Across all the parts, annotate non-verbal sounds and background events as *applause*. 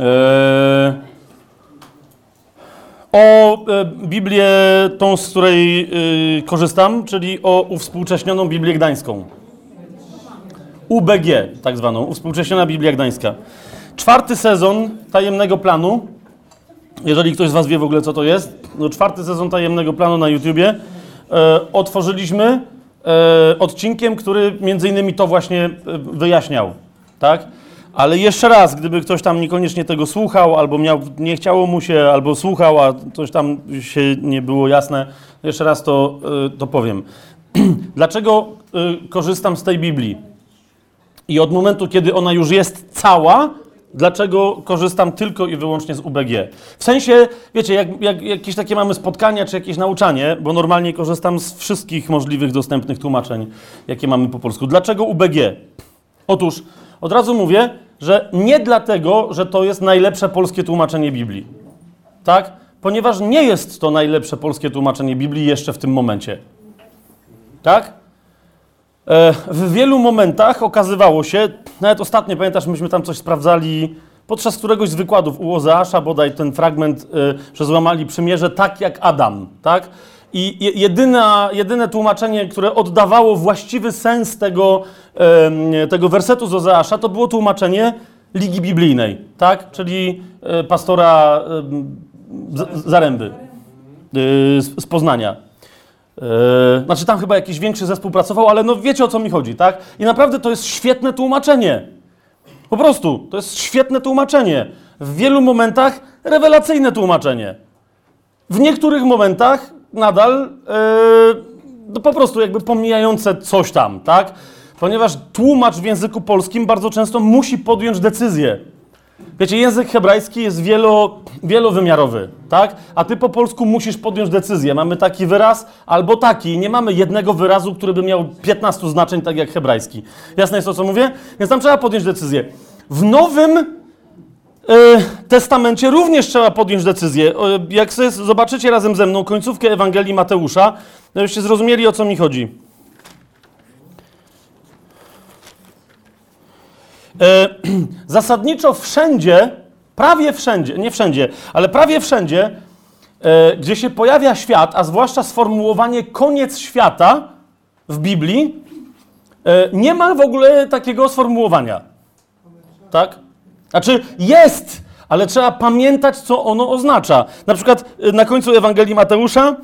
E, o e, Biblię, tą, z której e, korzystam, czyli o uwspółcześnioną Biblię Gdańską. UBG, tak zwaną, uwspółcześniona Biblia Gdańska. Czwarty sezon tajemnego planu. Jeżeli ktoś z Was wie w ogóle, co to jest, no czwarty sezon tajemnego planu na YouTubie e, otworzyliśmy e, odcinkiem, który między innymi to właśnie wyjaśniał. Tak? Ale jeszcze raz, gdyby ktoś tam niekoniecznie tego słuchał, albo miał, nie chciało mu się, albo słuchał, a coś tam się nie było jasne, jeszcze raz to, y, to powiem. *clears throat* Dlaczego y, korzystam z tej Biblii? I od momentu, kiedy ona już jest cała, dlaczego korzystam tylko i wyłącznie z UBG? W sensie, wiecie, jak, jak jakieś takie mamy spotkania czy jakieś nauczanie, bo normalnie korzystam z wszystkich możliwych dostępnych tłumaczeń, jakie mamy po polsku. Dlaczego UBG? Otóż od razu mówię, że nie dlatego, że to jest najlepsze polskie tłumaczenie Biblii. Tak? Ponieważ nie jest to najlepsze polskie tłumaczenie Biblii jeszcze w tym momencie. Tak? E, w wielu momentach okazywało się, nawet ostatnio pamiętasz, myśmy tam coś sprawdzali podczas któregoś z wykładów u Ozeasza, bodaj ten fragment, e, że złamali przymierze tak jak Adam, tak? I je- jedyna, jedyne tłumaczenie, które oddawało właściwy sens tego, tego wersetu z Ozeasza, to było tłumaczenie Ligi Biblijnej, tak? Czyli e, pastora Zaręby e, z, z Poznania. E, Znaczy tam chyba jakiś większy zespół pracował, ale no wiecie o co mi chodzi, tak? I naprawdę to jest świetne tłumaczenie. Po prostu, to jest świetne tłumaczenie. W wielu momentach rewelacyjne tłumaczenie. W niektórych momentach nadal no po prostu jakby pomijające coś tam, tak? Ponieważ tłumacz w języku polskim bardzo często musi podjąć decyzję. Wiecie, język hebrajski jest wielo, wielowymiarowy, tak? A ty po polsku musisz podjąć decyzję. Mamy taki wyraz albo taki. Nie mamy jednego wyrazu, który by miał 15 znaczeń, tak jak hebrajski. Jasne jest to, co mówię? Więc tam trzeba podjąć decyzję. W Nowym Testamencie również trzeba podjąć decyzję. E, Jak sobie zobaczycie razem ze mną końcówkę Ewangelii Mateusza, to byście zrozumieli, o co mi chodzi. E, *clears throat* zasadniczo wszędzie, prawie wszędzie, nie wszędzie, ale prawie wszędzie, e, gdzie się pojawia świat, a zwłaszcza sformułowanie koniec świata w Biblii, e, nie ma w ogóle takiego sformułowania. Tak? Znaczy jest, ale trzeba pamiętać, co ono oznacza. Na przykład e, na końcu Ewangelii Mateusza e,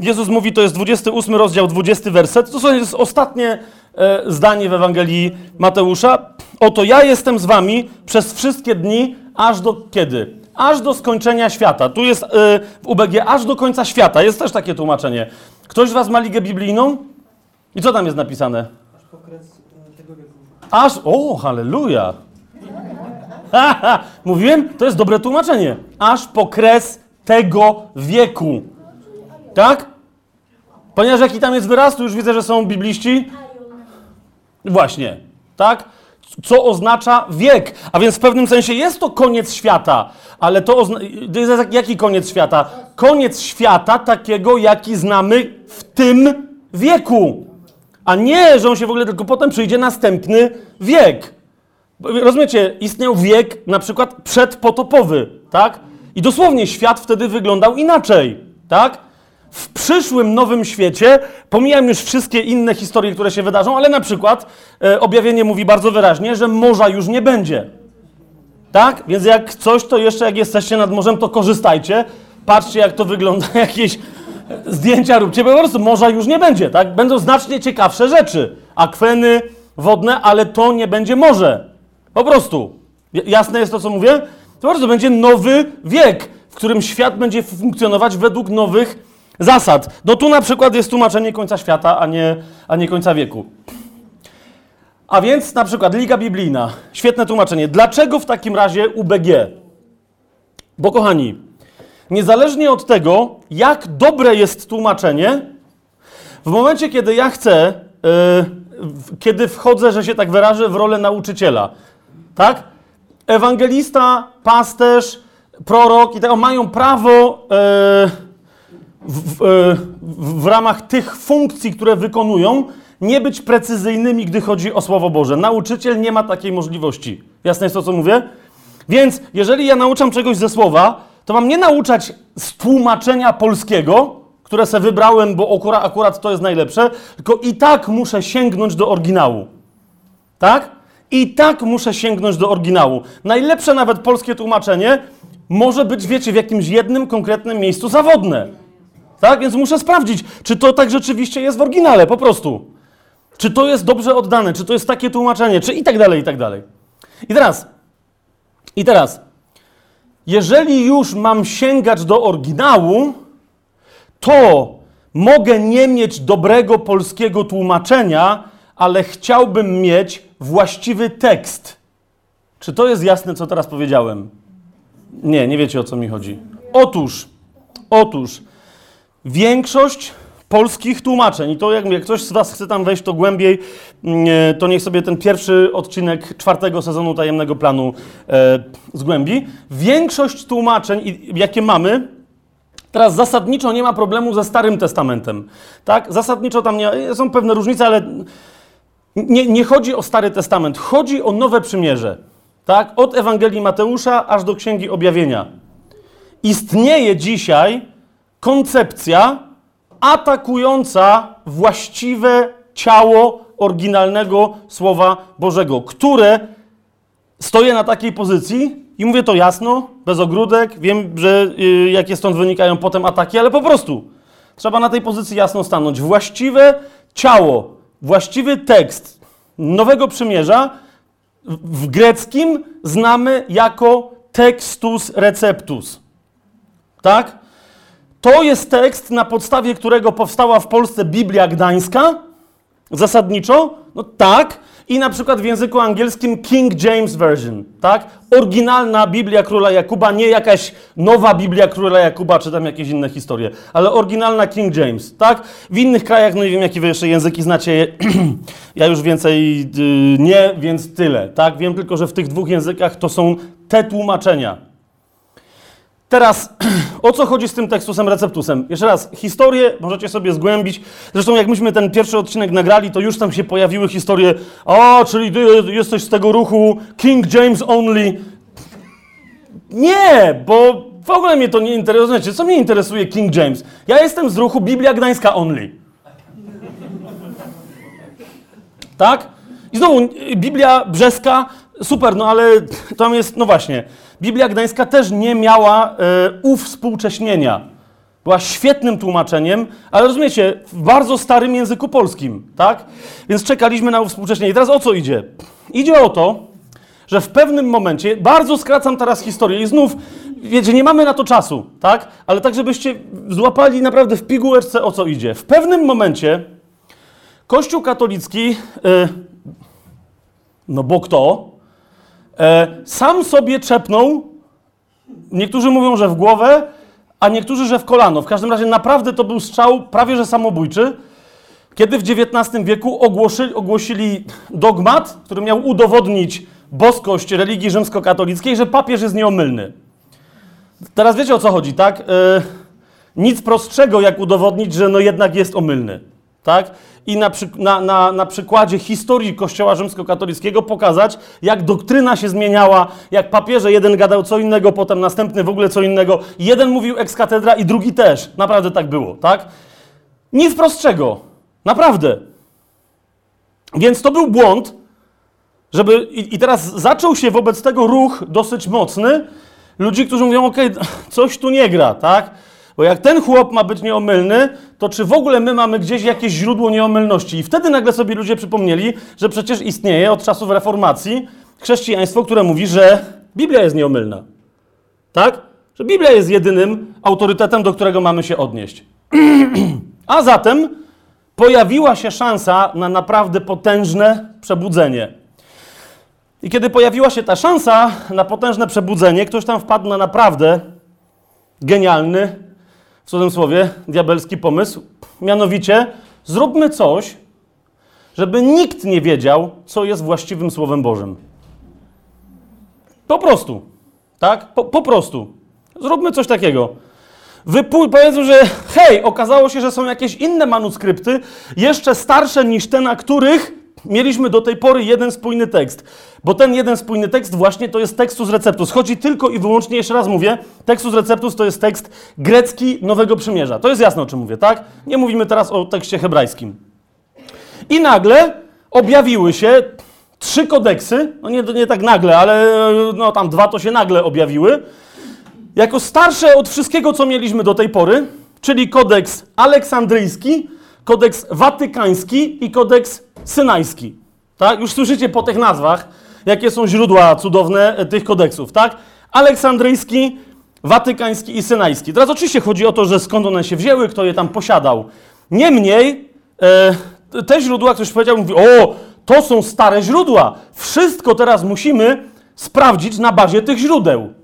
Jezus mówi, to jest 28 rozdział, 20 werset. To jest ostatnie e, zdanie w Ewangelii Mateusza. Oto ja jestem z wami przez wszystkie dni, aż do kiedy? Aż do skończenia świata. Tu jest e, w UBG aż do końca świata. Jest też takie tłumaczenie. Ktoś z was ma ligę biblijną? I co tam jest napisane? Aż, o, halleluja. *laughs* Mówiłem? To jest dobre tłumaczenie. Aż po kres tego wieku. Tak? Ponieważ jaki tam jest wyraz, tu już widzę, że są bibliści. Właśnie. Tak? Co oznacza wiek. A więc w pewnym sensie jest to koniec świata. Ale to oznacza... Jaki koniec świata? Koniec świata takiego, jaki znamy w tym wieku. A nie, że on się w ogóle tylko potem przyjdzie następny wiek. Rozumiecie, istniał wiek na przykład przedpotopowy, tak? I dosłownie świat wtedy wyglądał inaczej, tak? W przyszłym nowym świecie, pomijam już wszystkie inne historie, które się wydarzą, ale na przykład e, objawienie mówi bardzo wyraźnie, że morza już nie będzie. Tak? Więc jak coś, to jeszcze jak jesteście nad morzem, to korzystajcie. Patrzcie, jak to wygląda, *laughs* jakieś zdjęcia róbcie, bo po prostu morza już nie będzie, tak? Będą znacznie ciekawsze rzeczy. Akweny wodne, ale to nie będzie morze. Po prostu. Jasne jest to, co mówię? To prostu będzie nowy wiek, w którym świat będzie funkcjonować według nowych zasad. No tu na przykład jest tłumaczenie końca świata, a nie, a nie końca wieku. A więc na przykład Liga Biblijna. Świetne tłumaczenie. Dlaczego w takim razie UBG? Bo kochani, niezależnie od tego, jak dobre jest tłumaczenie, w momencie, kiedy ja chcę, yy, kiedy wchodzę, że się tak wyrażę, w rolę nauczyciela, tak? Ewangelista, pasterz, prorok i tego mają prawo w, w, e, w, w ramach tych funkcji, które wykonują, nie być precyzyjnymi, gdy chodzi o Słowo Boże. Nauczyciel nie ma takiej możliwości. Jasne jest to, co mówię? Więc jeżeli ja nauczam czegoś ze słowa, to mam nie nauczać z tłumaczenia polskiego, które sobie wybrałem, bo akurat, akurat to jest najlepsze, tylko i tak muszę sięgnąć do oryginału. Tak? I tak muszę sięgnąć do oryginału. Najlepsze nawet polskie tłumaczenie może być, wiecie, w jakimś jednym konkretnym miejscu zawodne. Tak? Więc muszę sprawdzić, czy to tak rzeczywiście jest w oryginale, po prostu. Czy to jest dobrze oddane, czy to jest takie tłumaczenie, czy i tak dalej, i tak dalej. I teraz, i teraz, jeżeli już mam sięgać do oryginału, to mogę nie mieć dobrego polskiego tłumaczenia, ale chciałbym mieć właściwy tekst. Czy to jest jasne, co teraz powiedziałem? Nie, nie wiecie o co mi chodzi. Otóż, otóż, większość polskich tłumaczeń, i to jak, jak ktoś z Was chce tam wejść to głębiej, mm, e, to niech sobie ten pierwszy odcinek czwartego sezonu Tajemnego Planu e, zgłębi. Większość tłumaczeń, jakie mamy, Teraz zasadniczo nie ma problemu ze Starym Testamentem. Tak? Zasadniczo tam nie, są pewne różnice, ale nie, nie chodzi o Stary Testament, chodzi o Nowe Przymierze. Tak? Od Ewangelii Mateusza aż do Księgi Objawienia. Istnieje dzisiaj koncepcja atakująca właściwe ciało oryginalnego Słowa Bożego, które stoję na takiej pozycji i mówię to jasno, bez ogródek. Wiem, że y, jakie stąd wynikają potem ataki, ale po prostu trzeba na tej pozycji jasno stanąć. Właściwe ciało, właściwy tekst Nowego Przymierza w greckim znamy jako textus receptus. Tak? To jest tekst, na podstawie którego powstała w Polsce Biblia Gdańska, zasadniczo. No tak, i na przykład w języku angielskim King James Version, tak? Oryginalna Biblia Króla Jakuba, nie jakaś nowa Biblia Króla Jakuba, czy tam jakieś inne historie, ale oryginalna King James, tak? W innych krajach, no nie wiem, jakie wy jeszcze języki znacie, *clears throat* ja już więcej yy, nie, więc tyle, tak? Wiem tylko, że w tych dwóch językach to są te tłumaczenia. Teraz, *clears throat* o co chodzi z tym tekstusem receptusem? Jeszcze raz, historię możecie sobie zgłębić. Zresztą jak myśmy ten pierwszy odcinek nagrali, to już tam się pojawiły historie, o, czyli ty jesteś z tego ruchu King James only. Nie, bo w ogóle mnie to nie interesuje. Co mnie interesuje King James? Ja jestem z ruchu Biblia Gdańska only. Tak? I znowu, Biblia Brzeska, super, no ale tam jest, no właśnie, Biblia Gdańska też nie miała e, uwspółcześnienia. Była świetnym tłumaczeniem, ale rozumiecie, w bardzo starym języku polskim, tak? Więc czekaliśmy na uwspółcześnienie. I teraz o co idzie? Idzie o to, że w pewnym momencie, bardzo skracam teraz historię i znów, wiecie, nie mamy na to czasu, tak? Ale tak, żebyście złapali naprawdę w pigułeczce o co idzie. W pewnym momencie Kościół katolicki, yy, no bo kto? E, sam sobie czepnął, niektórzy mówią, że w głowę, a niektórzy, że w kolano. W każdym razie naprawdę to był strzał prawie że samobójczy, kiedy w XIX wieku ogłosili, ogłosili dogmat, który miał udowodnić boskość religii rzymskokatolickiej, że papież jest nieomylny. Teraz wiecie o co chodzi, tak? Yy, nic prostszego, jak udowodnić, że no jednak jest omylny. Tak? I na, przy, na, na, na przykładzie historii Kościoła rzymskokatolickiego pokazać, jak doktryna się zmieniała, jak papieże jeden gadał co innego, potem następny w ogóle co innego. Jeden mówił ex katedra i drugi też. Naprawdę tak było, tak? Nic prostszego. Naprawdę. Więc to był błąd, żeby. I, i teraz zaczął się wobec tego ruch dosyć mocny. Ludzi, którzy mówią, ok, coś tu nie gra, tak? Bo jak ten chłop ma być nieomylny, to czy w ogóle my mamy gdzieś jakieś źródło nieomylności? I wtedy nagle sobie ludzie przypomnieli, że przecież istnieje od czasów reformacji chrześcijaństwo, które mówi, że Biblia jest nieomylna. Tak? Że Biblia jest jedynym autorytetem, do którego mamy się odnieść. *clears throat* A zatem pojawiła się szansa na naprawdę potężne przebudzenie. I kiedy pojawiła się ta szansa na potężne przebudzenie, ktoś tam wpadł na naprawdę genialny, w cudzysłowie, diabelski pomysł. Mianowicie, zróbmy coś, żeby nikt nie wiedział, co jest właściwym Słowem Bożym. Po prostu. Tak? Po, po prostu. Zróbmy coś takiego. Wypój, powiedzmy, że hej, okazało się, że są jakieś inne manuskrypty, jeszcze starsze niż te, na których mieliśmy do tej pory jeden spójny tekst, bo ten jeden spójny tekst właśnie to jest Textus Receptus. Chodzi tylko i wyłącznie, jeszcze raz mówię, Textus Receptus to jest tekst grecki Nowego Przymierza. To jest jasne, o czym mówię, tak? Nie mówimy teraz o tekście hebrajskim. I nagle objawiły się trzy kodeksy, no nie, nie tak nagle, ale no tam dwa to się nagle objawiły, jako starsze od wszystkiego, co mieliśmy do tej pory, czyli kodeks aleksandryjski, kodeks watykański i kodeks synajski. Tak? Już słyszycie po tych nazwach, jakie są źródła cudowne e, tych kodeksów, tak? Aleksandryjski, watykański i synajski. Teraz oczywiście chodzi o to, że skąd one się wzięły, kto je tam posiadał. Niemniej e, te źródła, ktoś powiedział, mówi, o, to są stare źródła. Wszystko teraz musimy sprawdzić na bazie tych źródeł.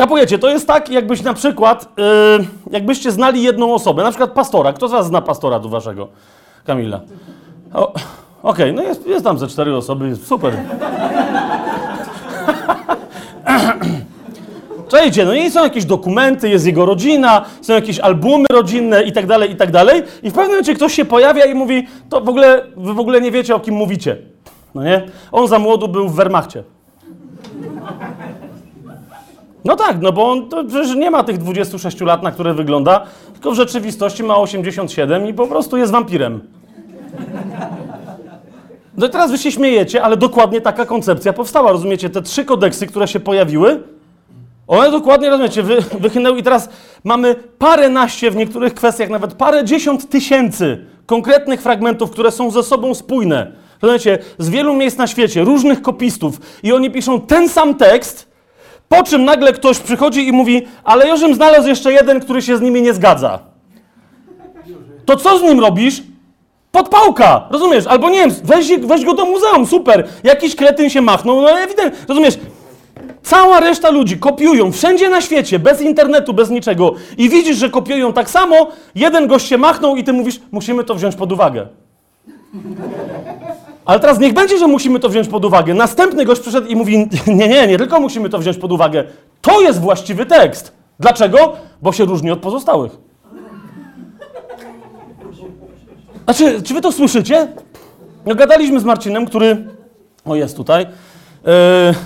Kapujecie, to jest tak, jakbyś na przykład, yy, jakbyście znali jedną osobę, na przykład pastora. Kto z was zna pastora do waszego? Kamila. Okej, okay, no jest, jest tam ze cztery osoby, super. Czajcie, no i są jakieś dokumenty, jest jego rodzina, są jakieś albumy rodzinne i tak dalej, i tak dalej. I w pewnym momencie ktoś się pojawia i mówi, to w ogóle, wy w ogóle nie wiecie, o kim mówicie. No nie? On za młodu był w Wehrmachcie. No tak, no bo on to przecież nie ma tych 26 lat, na które wygląda, tylko w rzeczywistości ma 87 i po prostu jest wampirem. No i teraz wy się śmiejecie, ale dokładnie taka koncepcja powstała. Rozumiecie, te trzy kodeksy, które się pojawiły, one dokładnie, rozumiecie, wy, wychynęły i teraz mamy parę naście w niektórych kwestiach, nawet parę dziesiąt tysięcy konkretnych fragmentów, które są ze sobą spójne. Rozumiecie, z wielu miejsc na świecie, różnych kopistów i oni piszą ten sam tekst, po czym nagle ktoś przychodzi i mówi, ale Jorzym znalazł jeszcze jeden, który się z nimi nie zgadza. To co z nim robisz? Podpałka, rozumiesz? Albo nie wiem, weź, weź go do muzeum, super. Jakiś kretyn się machnął, no ewidentnie, rozumiesz? Cała reszta ludzi kopiują wszędzie na świecie, bez internetu, bez niczego. I widzisz, że kopiują tak samo, jeden gość się machnął i ty mówisz, musimy to wziąć pod uwagę. Ale teraz niech będzie, że musimy to wziąć pod uwagę. Następny gość przyszedł i mówi: *laughs* Nie, nie, nie tylko musimy to wziąć pod uwagę. To jest właściwy tekst. Dlaczego? Bo się różni od pozostałych. Znaczy, czy wy to słyszycie? No, gadaliśmy z Marcinem, który, o jest tutaj, yy,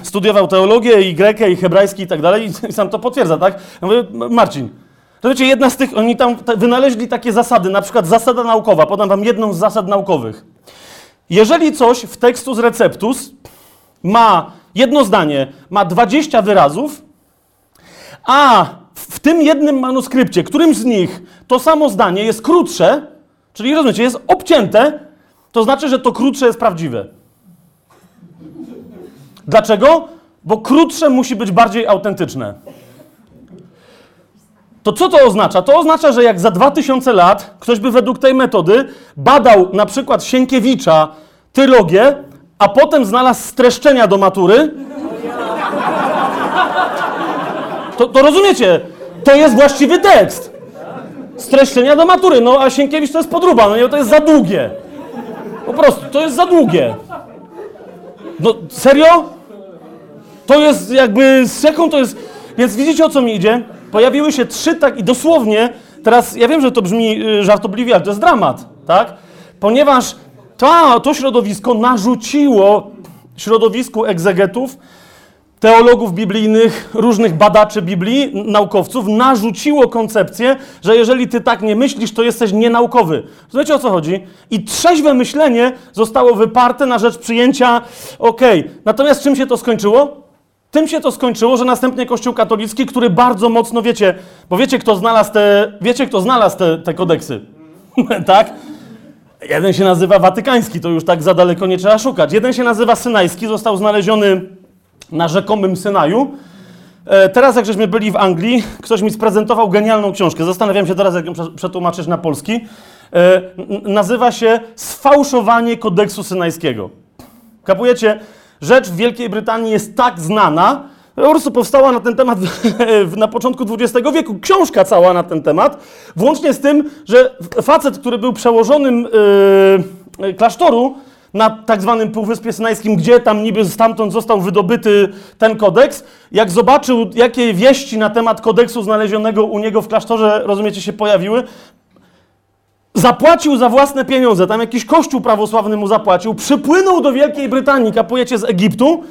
studiował teologię i grekę, i hebrajski i tak dalej, i *laughs* sam to potwierdza, tak? Ja mówię, Marcin, to wiecie, jedna z tych, oni tam wynaleźli takie zasady, na przykład zasada naukowa, podam wam jedną z zasad naukowych. Jeżeli coś w tekstu z receptus ma jedno zdanie, ma 20 wyrazów, a w tym jednym manuskrypcie, którymś z nich to samo zdanie jest krótsze, czyli rozumiecie, jest obcięte, to znaczy, że to krótsze jest prawdziwe. Dlaczego? Bo krótsze musi być bardziej autentyczne. To co to oznacza? To oznacza, że jak za 2000 lat ktoś by według tej metody badał na przykład Sienkiewicza tylogię, a potem znalazł streszczenia do matury, to, to rozumiecie, to jest właściwy tekst. Streszczenia do matury, no a Sienkiewicz to jest podruba, no nie, to jest za długie. Po prostu, to jest za długie. No serio? To jest jakby, z jaką to jest... Więc widzicie o co mi idzie? Pojawiły się trzy tak i dosłownie, teraz ja wiem, że to brzmi y, żartobliwie, ale to jest dramat, tak? Ponieważ to, to środowisko narzuciło środowisku egzegetów, teologów biblijnych, różnych badaczy Biblii, naukowców, narzuciło koncepcję, że jeżeli ty tak nie myślisz, to jesteś nienaukowy. Wiecie o co chodzi? I trzeźwe myślenie zostało wyparte na rzecz przyjęcia, okej. Okay. Natomiast czym się to skończyło? Tym się to skończyło, że następnie Kościół katolicki, który bardzo mocno, wiecie, bo wiecie, kto znalazł te, wiecie, kto znalazł te, te kodeksy, *laughs* tak? Jeden się nazywa watykański, to już tak za daleko nie trzeba szukać. Jeden się nazywa synajski, został znaleziony na rzekomym Synaju. E, teraz, jak żeśmy byli w Anglii, ktoś mi sprezentował genialną książkę. Zastanawiam się teraz, jak ją przetłumaczyć na polski. E, nazywa się Sfałszowanie kodeksu synajskiego. Kapujecie? Rzecz w Wielkiej Brytanii jest tak znana, po prostu powstała na ten temat *laughs* na początku XX wieku, książka cała na ten temat, włącznie z tym, że facet, który był przełożonym yy, klasztoru na tak zwanym Półwyspie Synajskim, gdzie tam niby stamtąd został wydobyty ten kodeks, jak zobaczył, jakie wieści na temat kodeksu znalezionego u niego w klasztorze, rozumiecie, się pojawiły, zapłacił za własne pieniądze, tam jakiś kościół prawosławny mu zapłacił, przypłynął do Wielkiej Brytanii, kapujecie z Egiptu,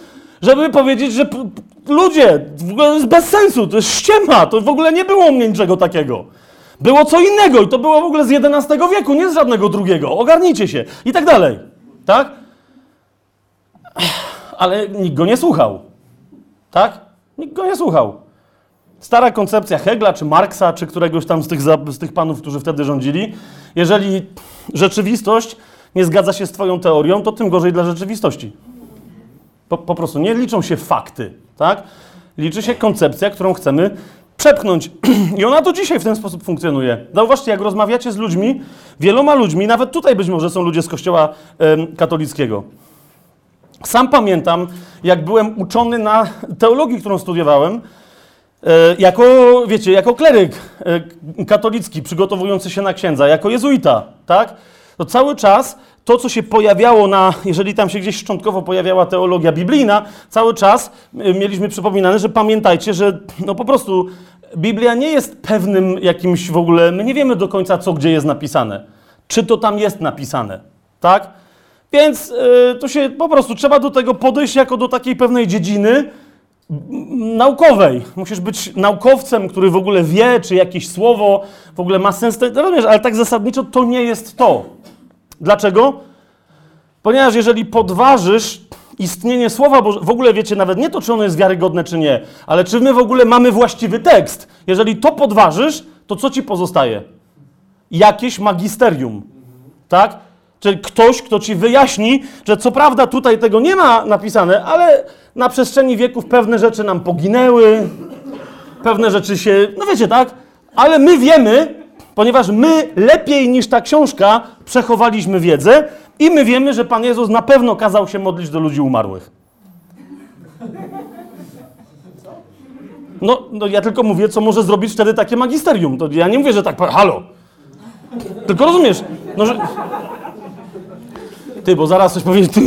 żeby powiedzieć, że ludzie, w ogóle to jest bez sensu, to jest ściema, to w ogóle nie było u mnie niczego takiego. Było co innego i to było w ogóle z XI wieku, nie z żadnego drugiego. Ogarnijcie się i tak dalej. Tak? Ale nikt go nie słuchał. Tak? Nikt go nie słuchał. Stara koncepcja Hegla, czy Marksa, czy któregoś tam z tych, z tych panów, którzy wtedy rządzili. Jeżeli rzeczywistość nie zgadza się z Twoją teorią, to tym gorzej dla rzeczywistości. Po, po prostu nie liczą się fakty, tak? Liczy się koncepcja, którą chcemy przepchnąć. *clears throat* I ona do dzisiaj w ten sposób funkcjonuje. Zauważcie, jak rozmawiacie z ludźmi, wieloma ludźmi, nawet tutaj być może są ludzie z kościoła em, katolickiego. Sam pamiętam, jak byłem uczony na teologii, którą studiowałem, jako, wiecie, jako kleryk e, katolicki, przygotowujący się na księdza, jako jezuita, tak? To cały czas to, co się pojawiało na, jeżeli tam się gdzieś szczątkowo pojawiała teologia biblijna, cały czas e, mieliśmy przypominane, że pamiętajcie, że no po prostu Biblia nie jest pewnym jakimś w ogóle, my nie wiemy do końca, co gdzie jest napisane. Czy to tam jest napisane, tak? Więc y, to się po prostu trzeba do tego podejść jako do takiej pewnej dziedziny naukowej. Musisz być naukowcem, który w ogóle wie, czy jakieś słowo w ogóle ma sens. Rozumiesz, ale tak zasadniczo to nie jest to. Dlaczego? Ponieważ jeżeli podważysz istnienie słowa, bo w ogóle wiecie nawet nie to, czy ono jest wiarygodne, czy nie, ale czy my w ogóle mamy właściwy tekst. Jeżeli to podważysz, to co ci pozostaje? Jakieś magisterium. Tak? Czyli ktoś, kto ci wyjaśni, że co prawda tutaj tego nie ma napisane, ale na przestrzeni wieków pewne rzeczy nam poginęły, pewne rzeczy się, no wiecie, tak? Ale my wiemy, ponieważ my lepiej niż ta książka przechowaliśmy wiedzę i my wiemy, że Pan Jezus na pewno kazał się modlić do ludzi umarłych. No, no ja tylko mówię, co może zrobić wtedy takie magisterium. To ja nie mówię, że tak, halo. Tylko rozumiesz, no że... Ty, bo zaraz coś powiesz, ty.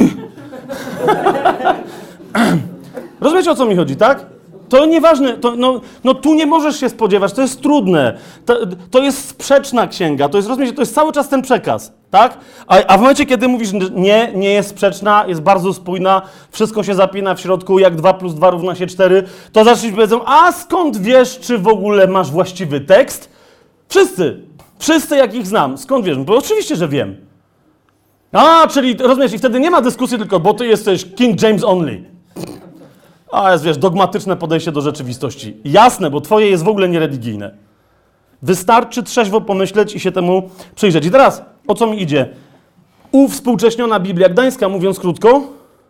*clears throat* Rozumiecie, o co mi chodzi, tak? To nieważne, to, no, no tu nie możesz się spodziewać, to jest trudne, to, to jest sprzeczna księga, to jest, rozumiecie, to jest cały czas ten przekaz, tak? A, a w momencie, kiedy mówisz, nie, nie jest sprzeczna, jest bardzo spójna, wszystko się zapina w środku, jak 2 plus 2 równa się 4, to zaczniesz powiedzą, a skąd wiesz, czy w ogóle masz właściwy tekst? Wszyscy, wszyscy jak ich znam, skąd wiesz? Bo oczywiście, że wiem. A, czyli rozumiesz, i wtedy nie ma dyskusji tylko, bo ty jesteś King James only. A jest, wiesz, dogmatyczne podejście do rzeczywistości. Jasne, bo twoje jest w ogóle niereligijne. Wystarczy trzeźwo pomyśleć i się temu przyjrzeć. I teraz, o co mi idzie? Uwspółcześniona Biblia Gdańska, mówiąc krótko,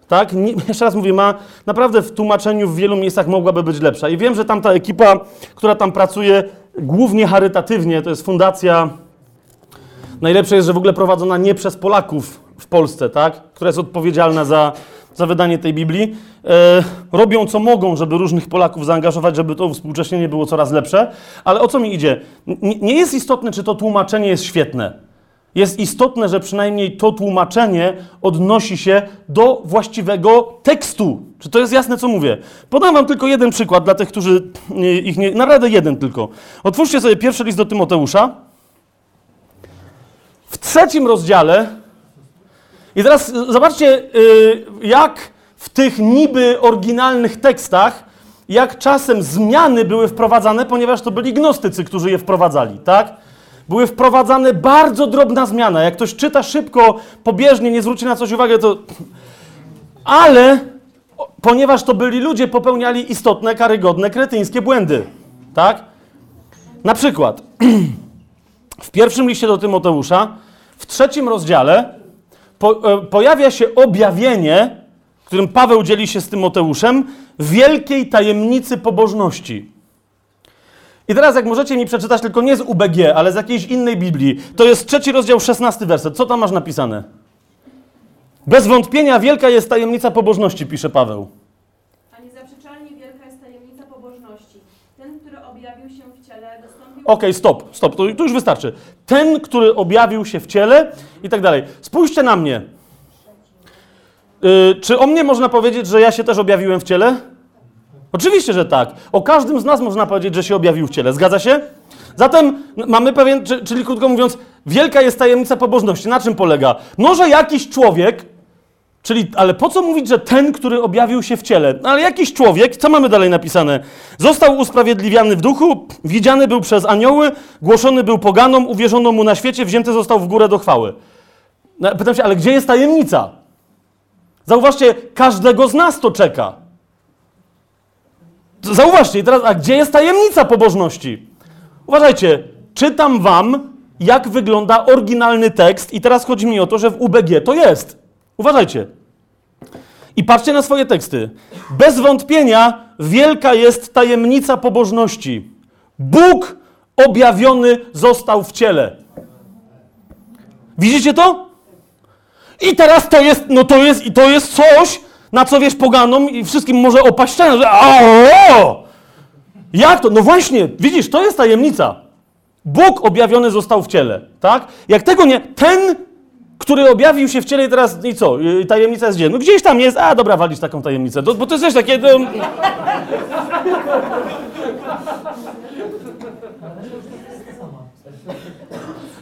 tak, nie, *laughs* jeszcze raz mówię, ma naprawdę w tłumaczeniu w wielu miejscach mogłaby być lepsza. I wiem, że tam ta ekipa, która tam pracuje, głównie charytatywnie, to jest fundacja Najlepsze jest, że w ogóle prowadzona nie przez Polaków w Polsce, tak? która jest odpowiedzialna za, za wydanie tej Biblii. E, robią co mogą, żeby różnych Polaków zaangażować, żeby to współcześnienie było coraz lepsze. Ale o co mi idzie? Nie jest istotne, czy to tłumaczenie jest świetne. Jest istotne, że przynajmniej to tłumaczenie odnosi się do właściwego tekstu. Czy to jest jasne, co mówię? Podam wam tylko jeden przykład dla tych, którzy nie, ich nie. Naprawdę jeden tylko. Otwórzcie sobie pierwszy list do Tymoteusza. W trzecim rozdziale. I teraz y, zobaczcie, y, jak w tych niby oryginalnych tekstach, jak czasem zmiany były wprowadzane, ponieważ to byli gnostycy, którzy je wprowadzali, tak? Były wprowadzane bardzo drobna zmiana. Jak ktoś czyta szybko, pobieżnie, nie zwróci na coś uwagę, to. Ale ponieważ to byli ludzie, popełniali istotne, karygodne, kretyńskie błędy, tak? Na przykład. *clears throat* W pierwszym liście do Tymoteusza, w trzecim rozdziale, po, e, pojawia się objawienie, którym Paweł dzieli się z Tymoteuszem, wielkiej tajemnicy pobożności. I teraz, jak możecie mi przeczytać, tylko nie z UBG, ale z jakiejś innej Biblii, to jest trzeci rozdział, szesnasty werset. Co tam masz napisane? Bez wątpienia wielka jest tajemnica pobożności, pisze Paweł. A niezaprzeczalnie wielka jest tajemnica pobożności. Ten, który objawił się w ciele, dostąpił... Okej, stop, stop, to, to już wystarczy. Ten, który objawił się w ciele i tak dalej. Spójrzcie na mnie. Yy, czy o mnie można powiedzieć, że ja się też objawiłem w ciele? Oczywiście, że tak. O każdym z nas można powiedzieć, że się objawił w ciele. Zgadza się? Zatem mamy pewien, czy- czyli krótko mówiąc, wielka jest tajemnica pobożności. Na czym polega? No, że jakiś człowiek, czyli, ale po co mówić, że ten, który objawił się w ciele? No, ale jakiś człowiek, co mamy dalej napisane? Został usprawiedliwiany w duchu, widziany był przez anioły, głoszony był poganom, uwierzono mu na świecie, wzięty został w górę do chwały. No, pytam się, ale gdzie jest tajemnica? Zauważcie, każdego z nas to czeka. Zauważcie, teraz, a gdzie jest tajemnica pobożności? Uważajcie, czytam wam, jak wygląda oryginalny tekst, i teraz chodzi mi o to, że w UBG to jest. Uważajcie. I patrzcie na swoje teksty. Bez wątpienia wielka jest tajemnica pobożności. Bóg objawiony został w ciele. Widzicie to? I teraz to jest, no to jest, i to jest coś, na co wiesz poganom i wszystkim może opaść szczena, że o! Jak to? No właśnie, widzisz, to jest tajemnica. Bóg objawiony został w ciele, tak? Jak tego nie, ten, który objawił się w ciele i teraz, i co, y, tajemnica jest gdzie? No gdzieś tam jest, a dobra, walisz taką tajemnicę, bo to jest też takie...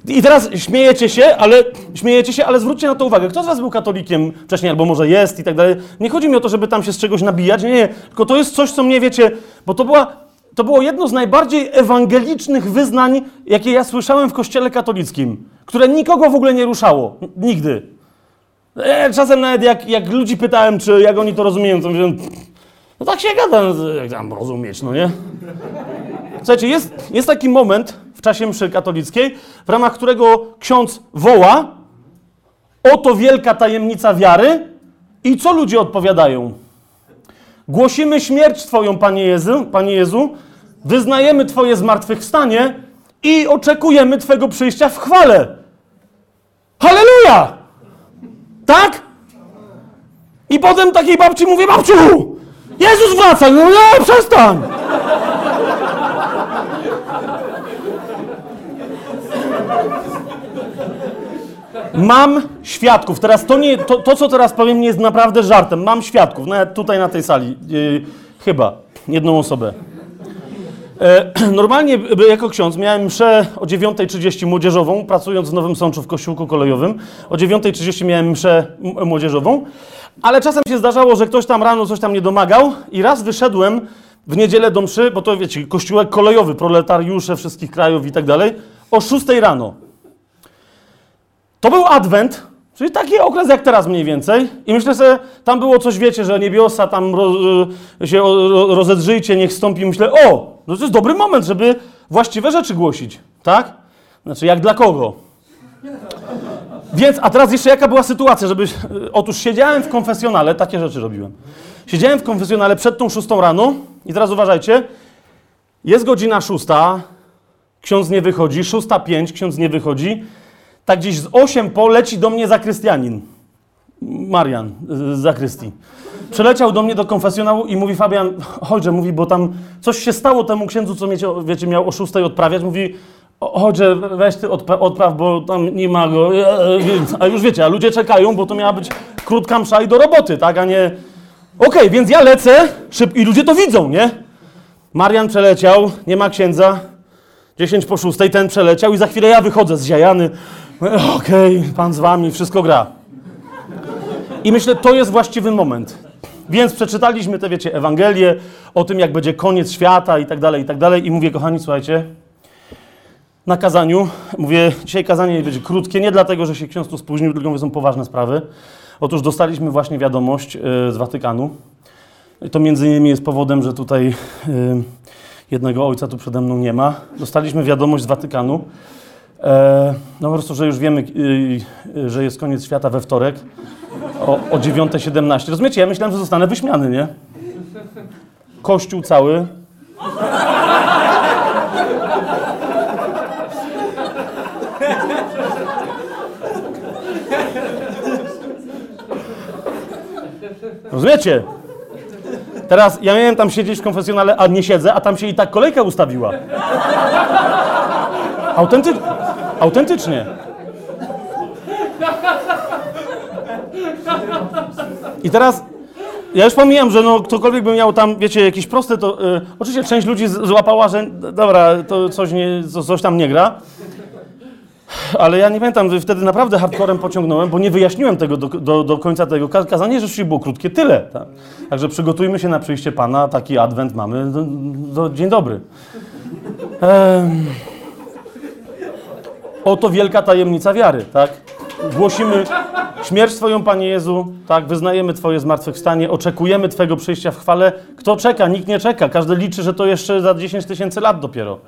I teraz śmiejecie się, ale śmiejecie się, ale zwróćcie na to uwagę. Kto z was był katolikiem wcześniej, albo może jest i tak dalej? Nie chodzi mi o to, żeby tam się z czegoś nabijać, nie, nie. Tylko to jest coś, co mnie wiecie, bo to była, to było jedno z najbardziej ewangelicznych wyznań, jakie ja słyszałem w kościele katolickim, które nikogo w ogóle nie ruszało. Nigdy. E, czasem nawet jak, jak ludzi pytałem, czy jak oni to rozumieją, to mówią, no tak się gada, jak tam rozumieć, no nie? Słuchajcie, jest, jest taki moment czasie mszy katolickiej, w ramach którego ksiądz woła, oto wielka tajemnica wiary i co ludzie odpowiadają? Głosimy śmierć Twoją, Panie Jezu, Panie Jezu, wyznajemy Twoje zmartwychwstanie i oczekujemy Twego przyjścia w chwale. Halleluja! Tak? I potem takiej babci mówię, babciu, Jezus wraca! No nie, przestań! Mam świadków. Teraz to, nie, to, to, co teraz powiem, nie jest naprawdę żartem. Mam świadków, nawet tutaj na tej sali. Yy, chyba. Jedną osobę. E, *clears throat* normalnie jako ksiądz miałem mszę o 9.30 młodzieżową, pracując w Nowym Sączu w kościółku kolejowym. O 9.30 miałem mszę młodzieżową, ale czasem się zdarzało, że ktoś tam rano coś tam nie domagał i raz wyszedłem w niedzielę do mszy, bo to wiecie, kościółek kolejowy, proletariusze wszystkich krajów i tak dalej, o 6 rano. To był adwent, czyli taki okres jak teraz mniej więcej. I myślę sobie, tam było coś, wiecie, że niebiosa tam y, się rozedrzyjcie, niech stąpi. Myślę, o, no to jest dobry moment, żeby właściwe rzeczy głosić, tak? Znaczy, jak dla kogo? Więc, a teraz jeszcze jaka była sytuacja, żeby... y, Otóż siedziałem w konfesjonale, takie rzeczy robiłem. Siedziałem w konfesjonale przed tą szóstą rano i teraz uważajcie, jest godzina szósta, ksiądz nie wychodzi, szósta pięć, ksiądz nie wychodzi, tak gdzieś z 8 po leci do mnie zakrystianin. Marian z zakrystii. Przeleciał do mnie do konfesjonału i mówi Fabian, *laughs* chodźże, mówi, bo tam coś się stało temu księdzu, co miecie, wiecie, miał o 6 odprawiać. Mówi, "O, chodźże, weź ty odpra- odpraw, bo tam nie ma go. E, e, A już wiecie, a ludzie czekają, bo to miała być krótka msza i do roboty, tak, a nie... Okej, więc ja lecę szyb... i ludzie to widzą, nie? Marian przeleciał, nie ma księdza. 10 po 6, ten przeleciał i za chwilę ja wychodzę zziajany. Okej, pan z wami, wszystko gra. I myślę, to jest właściwy moment. Więc przeczytaliśmy te, wiecie, Ewangelię o tym, jak będzie koniec świata i tak dalej, i tak dalej. I mówię, kochani, słuchajcie, na kazaniu, mówię, dzisiaj kazanie będzie krótkie, nie dlatego, że się ksiądz tu spóźnił, tylko mówię, są poważne sprawy. Otóż dostaliśmy właśnie wiadomość y, z Watykanu. To między innymi jest powodem, że tutaj y, jednego ojca tu przede mną nie ma. Dostaliśmy wiadomość z Watykanu, e, no po prostu, że już wiemy, że jest koniec świata we wtorek o, o 9.17. Rozumiecie? Ja myślałem, że zostanę wyśmiany, nie? Kościół cały. Rozumiecie? Teraz ja miałem tam siedzieć w konfesjonale, a nie siedzę, a tam się i tak kolejka ustawiła. Autenty... Autentycznie. I teraz Ja już pomijam, że no, ktokolwiek by miał tam, wiecie, jakieś proste, to y, oczywiście część ludzi złapała, że dobra, to coś, nie, co- coś tam nie gra. Ale ja nie pamiętam, wtedy naprawdę hardcorem pociągnąłem, bo nie wyjaśniłem tego do, do, do końca tego. Ka- Kazanie rzeczywiście było krótkie, tyle. Tak? Także przygotujmy się na przyjście Pana, taki adwent mamy. Do, do, dzień dobry. Em, Oto wielka tajemnica wiary, tak? Głosimy śmierć Twoją, Panie Jezu, tak? Wyznajemy Twoje zmartwychwstanie, oczekujemy Twojego przyjścia w chwale. Kto czeka? Nikt nie czeka. Każdy liczy, że to jeszcze za 10 tysięcy lat dopiero.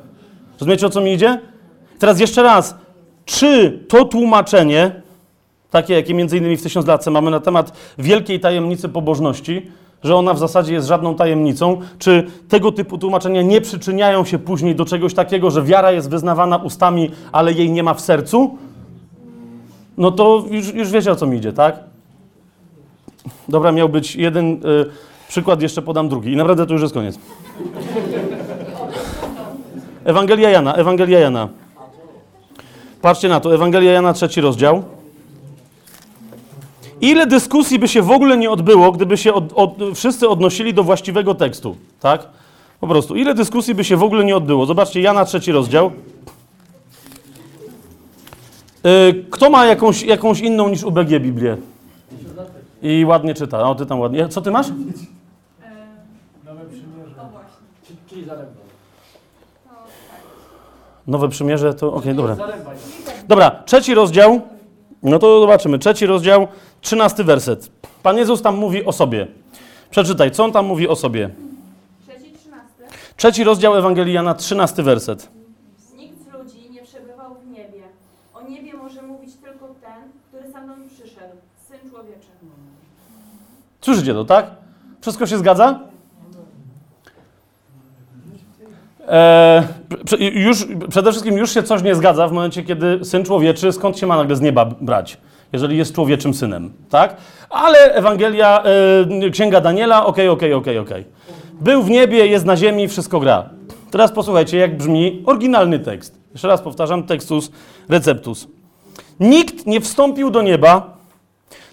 Rozumiecie, o co mi idzie? Teraz jeszcze raz. Czy to tłumaczenie, takie jakie między innymi w tysiąclatce mamy na temat wielkiej tajemnicy pobożności, że ona w zasadzie jest żadną tajemnicą, czy tego typu tłumaczenia nie przyczyniają się później do czegoś takiego, że wiara jest wyznawana ustami, ale jej nie ma w sercu? No to już, już wiecie o co mi idzie, tak? Dobra, miał być jeden y, przykład, jeszcze podam drugi. I naprawdę to już jest koniec. Ewangelia Jana, Ewangelia Jana. Patrzcie na to, Ewangelia Jana, trzeci rozdział. Ile dyskusji by się w ogóle nie odbyło, gdyby się od, od, wszyscy odnosili do właściwego tekstu, tak? Po prostu, ile dyskusji by się w ogóle nie odbyło? Zobaczcie, Jana, trzeci rozdział. Y, Kto ma jakąś, jakąś inną niż UBG Biblię? I ładnie czyta. O, ty tam ładnie. Co ty masz? Nowe przymierze, to okej, dobra. Zaręba. Dobra, trzeci rozdział. No to zobaczymy. Trzeci rozdział, trzynasty werset. Pan Jezus tam mówi o sobie. Przeczytaj, co on tam mówi o sobie. Trzeci, rozdział Ewangelii Jana, trzynasty werset. Nikt z ludzi nie przebywał w niebie. O niebie może mówić tylko ten, który sam tam przyszedł, Syn Człowieczy. Słyszycie to, tak? Wszystko się zgadza? Eee, już, przede wszystkim już się coś nie zgadza w momencie, kiedy Syn Człowieczy, skąd się ma nagle z nieba brać, jeżeli jest człowieczym synem, tak? Ale Ewangelia, e, Księga Daniela, okej, okej, okej, okej. Był w niebie, jest na ziemi, wszystko gra. Teraz posłuchajcie, jak brzmi oryginalny tekst. Jeszcze raz powtarzam, textus receptus. Nikt nie wstąpił do nieba,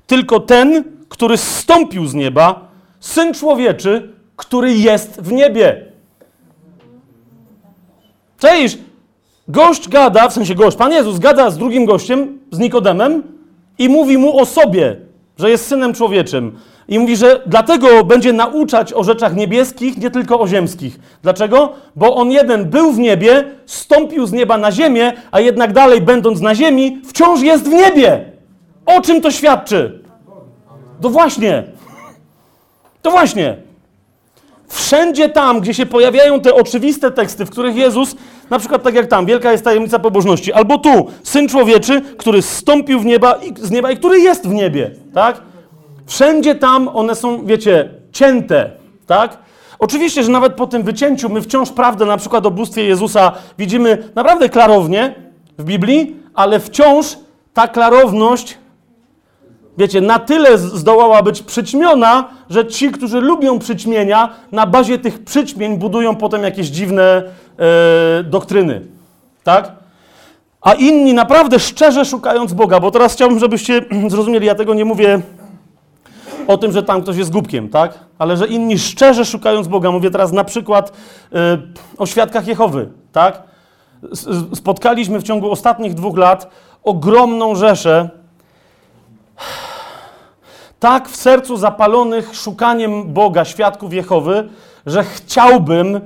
tylko ten, który zstąpił z nieba, Syn Człowieczy, który jest w niebie. Cześć! Gość gada, w sensie gość, Pan Jezus gada z drugim gościem, z Nikodemem i mówi mu o sobie, że jest Synem Człowieczym. I mówi, że dlatego będzie nauczać o rzeczach niebieskich, nie tylko o ziemskich. Dlaczego? Bo on jeden był w niebie, stąpił z nieba na ziemię, a jednak dalej będąc na ziemi, wciąż jest w niebie. O czym to świadczy? To właśnie. To właśnie. Wszędzie tam, gdzie się pojawiają te oczywiste teksty, w których Jezus, na przykład tak jak tam, wielka jest tajemnica pobożności, albo tu, Syn Człowieczy, który zstąpił w nieba z nieba i który jest w niebie, tak? Wszędzie tam one są, wiecie, cięte, tak? Oczywiście, że nawet po tym wycięciu my wciąż prawdę na przykład o bóstwie Jezusa widzimy naprawdę klarownie w Biblii, ale wciąż ta klarowność wiecie, na tyle zdołała być przyćmiona, że ci, którzy lubią przyćmienia, na bazie tych przyćmień budują potem jakieś dziwne e, doktryny. Tak? A inni naprawdę szczerze szukając Boga, bo teraz chciałbym, żebyście *clears throat* zrozumieli, ja tego nie mówię o tym, że tam ktoś jest głupkiem, tak? Ale że inni szczerze szukając Boga, mówię teraz na przykład e, o świadkach Jehowy, tak? Spotkaliśmy w ciągu ostatnich dwóch lat ogromną rzeszę tak w sercu zapalonych szukaniem Boga, świadków Jehowy, że chciałbym,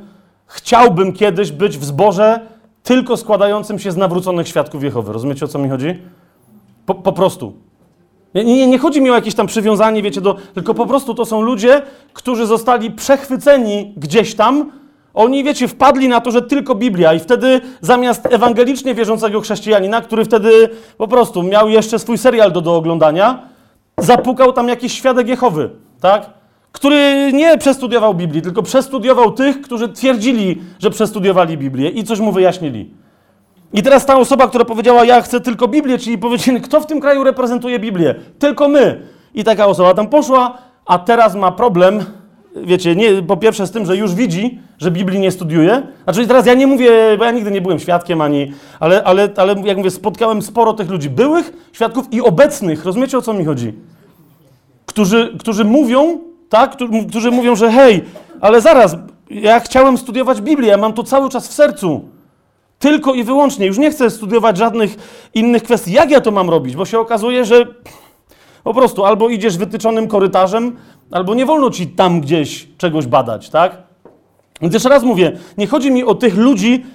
chciałbym kiedyś być w zborze tylko składającym się z nawróconych świadków Jehowy. Rozumiecie, o co mi chodzi? Po, po prostu. Nie, nie, nie chodzi mi o jakieś tam przywiązanie, wiecie, do, tylko po prostu to są ludzie, którzy zostali przechwyceni gdzieś tam. Oni, wiecie, wpadli na to, że tylko Biblia i wtedy zamiast ewangelicznie wierzącego chrześcijanina, który wtedy po prostu miał jeszcze swój serial do, do oglądania, zapukał tam jakiś świadek Jehowy, tak? Który nie przestudiował Biblii, tylko przestudiował tych, którzy twierdzili, że przestudiowali Biblię i coś mu wyjaśnili. I teraz ta osoba, która powiedziała, ja chcę tylko Biblię, czyli powiedzieli, kto w tym kraju reprezentuje Biblię? Tylko my. I taka osoba tam poszła, a teraz ma problem, wiecie, nie, po pierwsze z tym, że już widzi, że Biblii nie studiuje. Znaczy teraz ja nie mówię, bo ja nigdy nie byłem świadkiem ani, ale, ale, ale jak mówię, spotkałem sporo tych ludzi, byłych świadków i obecnych, rozumiecie o co mi chodzi? Którzy, którzy mówią, tak, któ- którzy mówią, że hej, ale zaraz, ja chciałem studiować Biblię, ja mam to cały czas w sercu. Tylko i wyłącznie. Już nie chcę studiować żadnych innych kwestii. Jak ja to mam robić? Bo się okazuje, że po prostu albo idziesz wytyczonym korytarzem, albo nie wolno ci tam gdzieś czegoś badać, tak? Więc jeszcze raz mówię, nie chodzi mi o tych ludzi,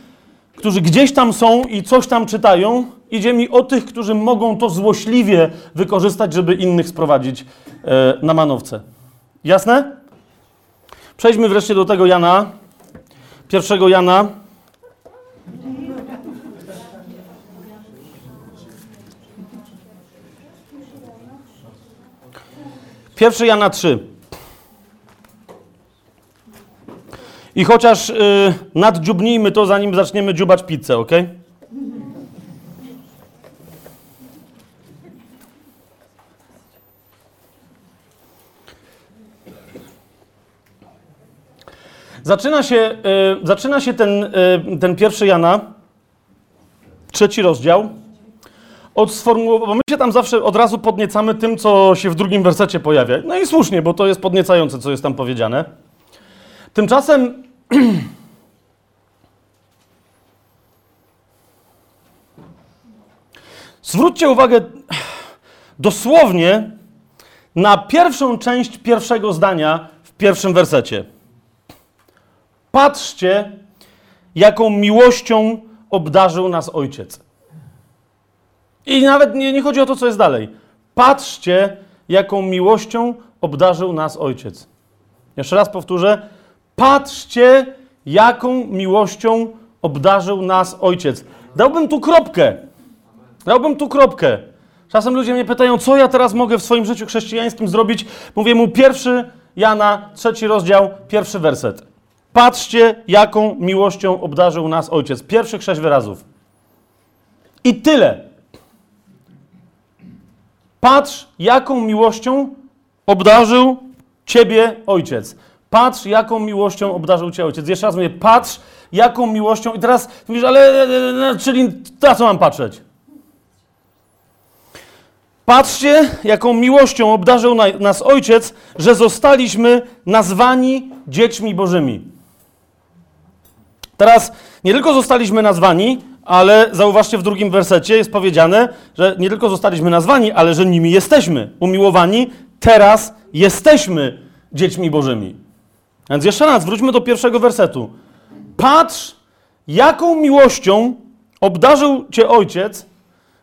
którzy gdzieś tam są i coś tam czytają. Idzie mi o tych, którzy mogą to złośliwie wykorzystać, żeby innych sprowadzić e, na manowce. Jasne? Przejdźmy wreszcie do tego Jana. Pierwszego Jana. Pierwszy Jana 3. I chociaż y, naddziubnijmy to, zanim zaczniemy dziubać pizzę, ok? Zaczyna się, y, zaczyna się ten, y, ten pierwszy Jana, trzeci rozdział, od sformułowania, bo my się tam zawsze od razu podniecamy tym, co się w drugim wersecie pojawia. No i słusznie, bo to jest podniecające, co jest tam powiedziane. Tymczasem *clears throat* zwróćcie uwagę dosłownie na pierwszą część pierwszego zdania w pierwszym wersecie. Patrzcie, jaką miłością obdarzył nas Ojciec. I nawet nie, nie chodzi o to, co jest dalej. Patrzcie, jaką miłością obdarzył nas Ojciec. Jeszcze raz powtórzę. Patrzcie, jaką miłością obdarzył nas Ojciec. Dałbym tu kropkę. Dałbym tu kropkę. Czasem ludzie mnie pytają, co ja teraz mogę w swoim życiu chrześcijańskim zrobić. Mówię mu pierwszy Jana, trzeci rozdział, pierwszy werset. Patrzcie, jaką miłością obdarzył nas Ojciec. Pierwszych sześć wyrazów. I tyle. Patrz, jaką miłością obdarzył Ciebie Ojciec. Patrz, jaką miłością obdarzył Cię Ojciec. Jeszcze raz mówię, patrz, jaką miłością. I teraz mówisz, ale, e, e, czyli na co mam patrzeć? Patrzcie, jaką miłością obdarzył na, nas Ojciec, że zostaliśmy nazwani dziećmi Bożymi. Teraz nie tylko zostaliśmy nazwani, ale zauważcie w drugim wersecie jest powiedziane, że nie tylko zostaliśmy nazwani, ale że nimi jesteśmy. Umiłowani, teraz jesteśmy dziećmi Bożymi. Więc jeszcze raz, wróćmy do pierwszego wersetu. Patrz, jaką miłością obdarzył Cię Ojciec,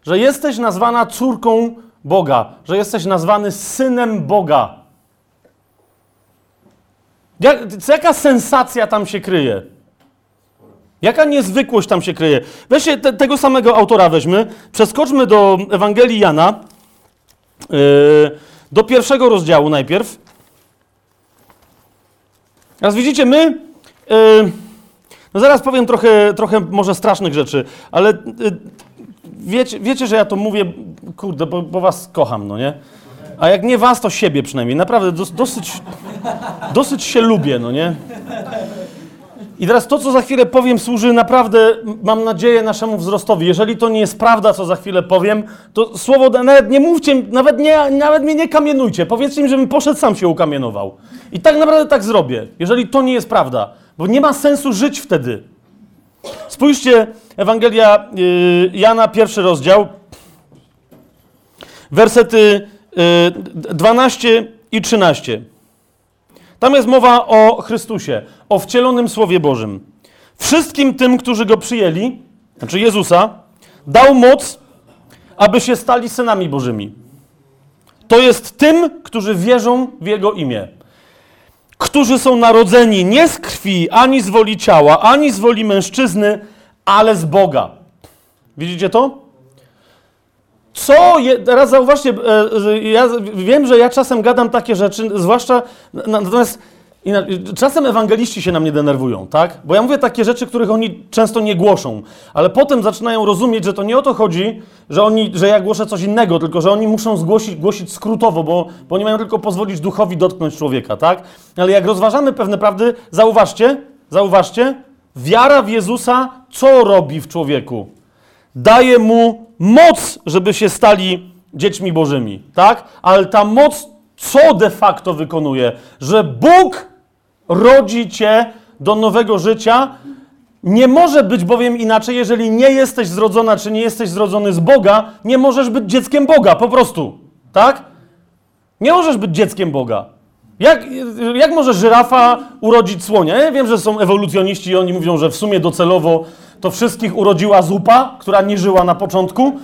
że jesteś nazwana córką Boga, że jesteś nazwany synem Boga. Jak, jaka sensacja tam się kryje? Jaka niezwykłość tam się kryje? Weźcie te, tego samego autora weźmy, przeskoczmy do Ewangelii Jana, yy, do pierwszego rozdziału najpierw. Teraz widzicie, my, yy, no zaraz powiem trochę, trochę może strasznych rzeczy, ale yy, wiecie, wiecie, że ja to mówię, kurde, bo, bo was kocham, no nie? A jak nie was, to siebie przynajmniej. Naprawdę dos, dosyć, dosyć się lubię, no nie? I teraz to, co za chwilę powiem, służy naprawdę, mam nadzieję, naszemu wzrostowi. Jeżeli to nie jest prawda, co za chwilę powiem, to słowo, nawet nie mówcie, nawet, nie, nawet mnie nie kamienujcie. Powiedzcie mi, żebym poszedł, sam się ukamienował. I tak naprawdę tak zrobię, jeżeli to nie jest prawda. Bo nie ma sensu żyć wtedy. Spójrzcie, Ewangelia yy, Jana, pierwszy rozdział, wersety yy, 12 i 13. Tam jest mowa o Chrystusie, o wcielonym Słowie Bożym. Wszystkim tym, którzy go przyjęli, znaczy Jezusa, dał moc, aby się stali synami Bożymi. To jest tym, którzy wierzą w Jego imię. Którzy są narodzeni nie z krwi, ani z woli ciała, ani z woli mężczyzny, ale z Boga. Widzicie to? Co, je, teraz zauważcie, e, ja wiem, że ja czasem gadam takie rzeczy, zwłaszcza, natomiast czasem ewangeliści się na mnie denerwują, tak? Bo ja mówię takie rzeczy, których oni często nie głoszą, ale potem zaczynają rozumieć, że to nie o to chodzi, że, oni, że ja głoszę coś innego, tylko że oni muszą zgłosić, głosić skrótowo, bo, bo oni mają tylko pozwolić duchowi dotknąć człowieka, tak? Ale jak rozważamy pewne prawdy, zauważcie, zauważcie, wiara w Jezusa co robi w człowieku? Daje mu moc, żeby się stali dziećmi bożymi, tak? Ale ta moc co de facto wykonuje? Że Bóg rodzi cię do nowego życia. Nie może być bowiem inaczej, jeżeli nie jesteś zrodzona, czy nie jesteś zrodzony z Boga, nie możesz być dzieckiem Boga, po prostu. Tak? Nie możesz być dzieckiem Boga. Jak, jak może żyrafa urodzić słonia? Ja wiem, że są ewolucjoniści i oni mówią, że w sumie docelowo to wszystkich urodziła zupa, która nie żyła na początku.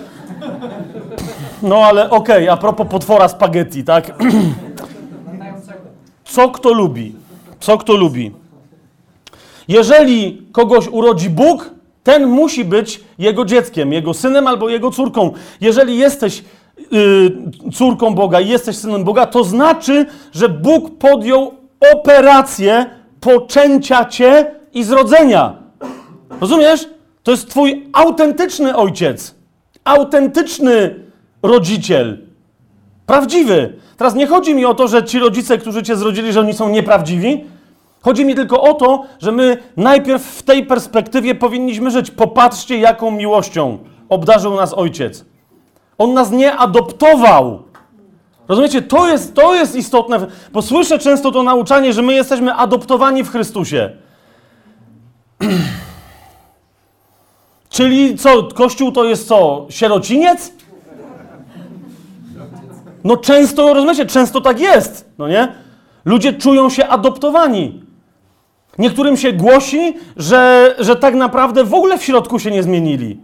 No ale okej, a propos potwora spaghetti, tak? *clears throat* Co kto lubi? Co kto lubi? Jeżeli kogoś urodzi Bóg, ten musi być jego dzieckiem, jego synem albo jego córką. Jeżeli jesteś y, córką Boga i jesteś synem Boga, to znaczy, że Bóg podjął operację poczęcia cię i zrodzenia. Rozumiesz? To jest twój autentyczny ojciec, autentyczny rodziciel, prawdziwy. Teraz nie chodzi mi o to, że ci rodzice, którzy cię zrodzili, że oni są nieprawdziwi. Chodzi mi tylko o to, że my najpierw w tej perspektywie powinniśmy żyć. Popatrzcie, jaką miłością obdarzył nas ojciec. On nas nie adoptował. Rozumiecie? To jest, to jest istotne, bo słyszę często to nauczanie, że my jesteśmy adoptowani w Chrystusie. *clears throat* Czyli co, Kościół to jest co? Sierociniec? No często, rozumiecie, często tak jest, no nie? Ludzie czują się adoptowani. Niektórym się głosi, że, że tak naprawdę w ogóle w środku się nie zmienili.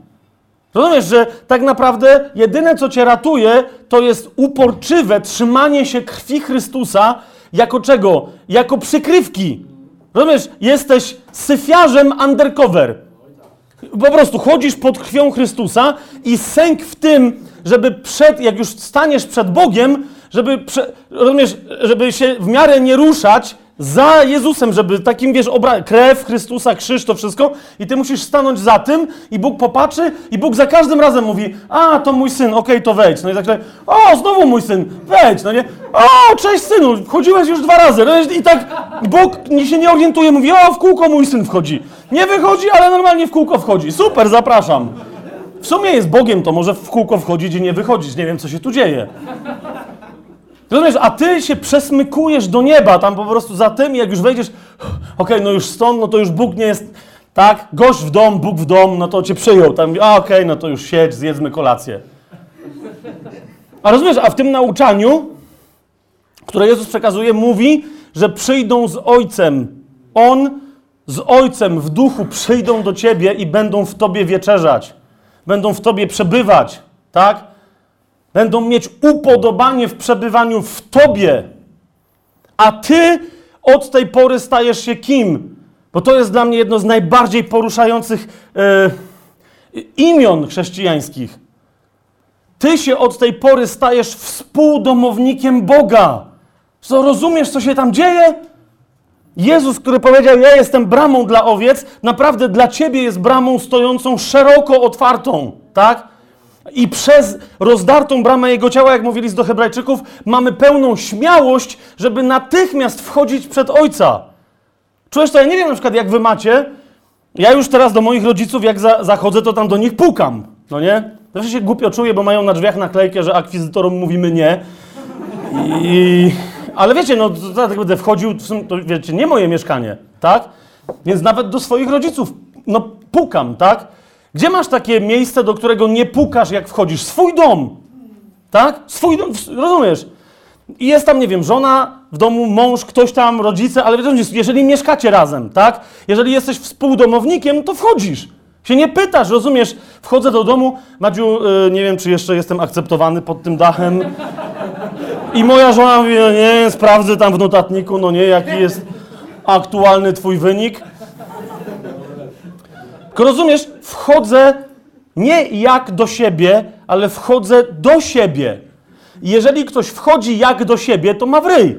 Rozumiesz, że tak naprawdę jedyne, co cię ratuje, to jest uporczywe trzymanie się krwi Chrystusa jako czego? Jako przykrywki. Rozumiesz, jesteś syfiarzem undercover. Po prostu chodzisz pod krwią Chrystusa i sęk w tym, żeby przed, jak już staniesz przed Bogiem, żeby, prze, rozumiesz, żeby się w miarę nie ruszać za Jezusem, żeby takim, wiesz, obra- krew Chrystusa, krzyż, to wszystko i ty musisz stanąć za tym i Bóg popatrzy i Bóg za każdym razem mówi, a, to mój syn, okej, to wejdź. No i tak, o, znowu mój syn, wejdź, no nie, o, cześć synu, chodziłeś już dwa razy. No i tak Bóg się nie orientuje, mówi, o, w kółko mój syn wchodzi. Nie wychodzi, ale normalnie w kółko wchodzi. Super, zapraszam. W sumie jest Bogiem, to może w kółko wchodzić i nie wychodzić. Nie wiem, co się tu dzieje. Rozumiesz, a ty się przesmykujesz do nieba, tam po prostu za tym, jak już wejdziesz, okej, no już stąd, no to już Bóg nie jest, tak, gość w dom, Bóg w dom, no to cię przyjął, tam, okej, no to już siedź, zjedzmy kolację. A rozumiesz, a w tym nauczaniu, które Jezus przekazuje, mówi, że przyjdą z Ojcem. On z Ojcem w duchu przyjdą do ciebie i będą w tobie wieczerzać. Będą w tobie przebywać, tak? Będą mieć upodobanie w przebywaniu w tobie. A ty od tej pory stajesz się kim? Bo to jest dla mnie jedno z najbardziej poruszających e, imion chrześcijańskich. Ty się od tej pory stajesz współdomownikiem Boga. Co rozumiesz, co się tam dzieje? Jezus, który powiedział: Ja jestem bramą dla owiec, naprawdę dla ciebie jest bramą stojącą szeroko otwartą, tak? I przez rozdartą bramę jego ciała, jak mówili do Hebrajczyków, mamy pełną śmiałość, żeby natychmiast wchodzić przed Ojca. Czujesz to? Ja nie wiem na przykład, jak wy macie. Ja już teraz do moich rodziców, jak za, zachodzę, to tam do nich pukam, no nie? Zawsze się głupio czuję, bo mają na drzwiach naklejkę, że akwizytorom mówimy nie. I... Ale wiecie, no tak będę wchodził, to wiecie, nie moje mieszkanie, tak? Więc nawet do swoich rodziców, no pukam, tak? Gdzie masz takie miejsce, do którego nie pukasz, jak wchodzisz? Swój dom, tak? Swój dom, rozumiesz? I jest tam, nie wiem, żona w domu, mąż, ktoś tam, rodzice, ale wiecie, jeżeli mieszkacie razem, tak? Jeżeli jesteś współdomownikiem, to wchodzisz. Się nie pytasz, rozumiesz? Wchodzę do domu, Madziu, yy, nie wiem, czy jeszcze jestem akceptowany pod tym dachem. I moja żona mówi, no nie, sprawdzę tam w notatniku, no nie, jaki jest aktualny twój wynik. Tylko rozumiesz, wchodzę nie jak do siebie, ale wchodzę do siebie. I jeżeli ktoś wchodzi jak do siebie, to ma w ryj.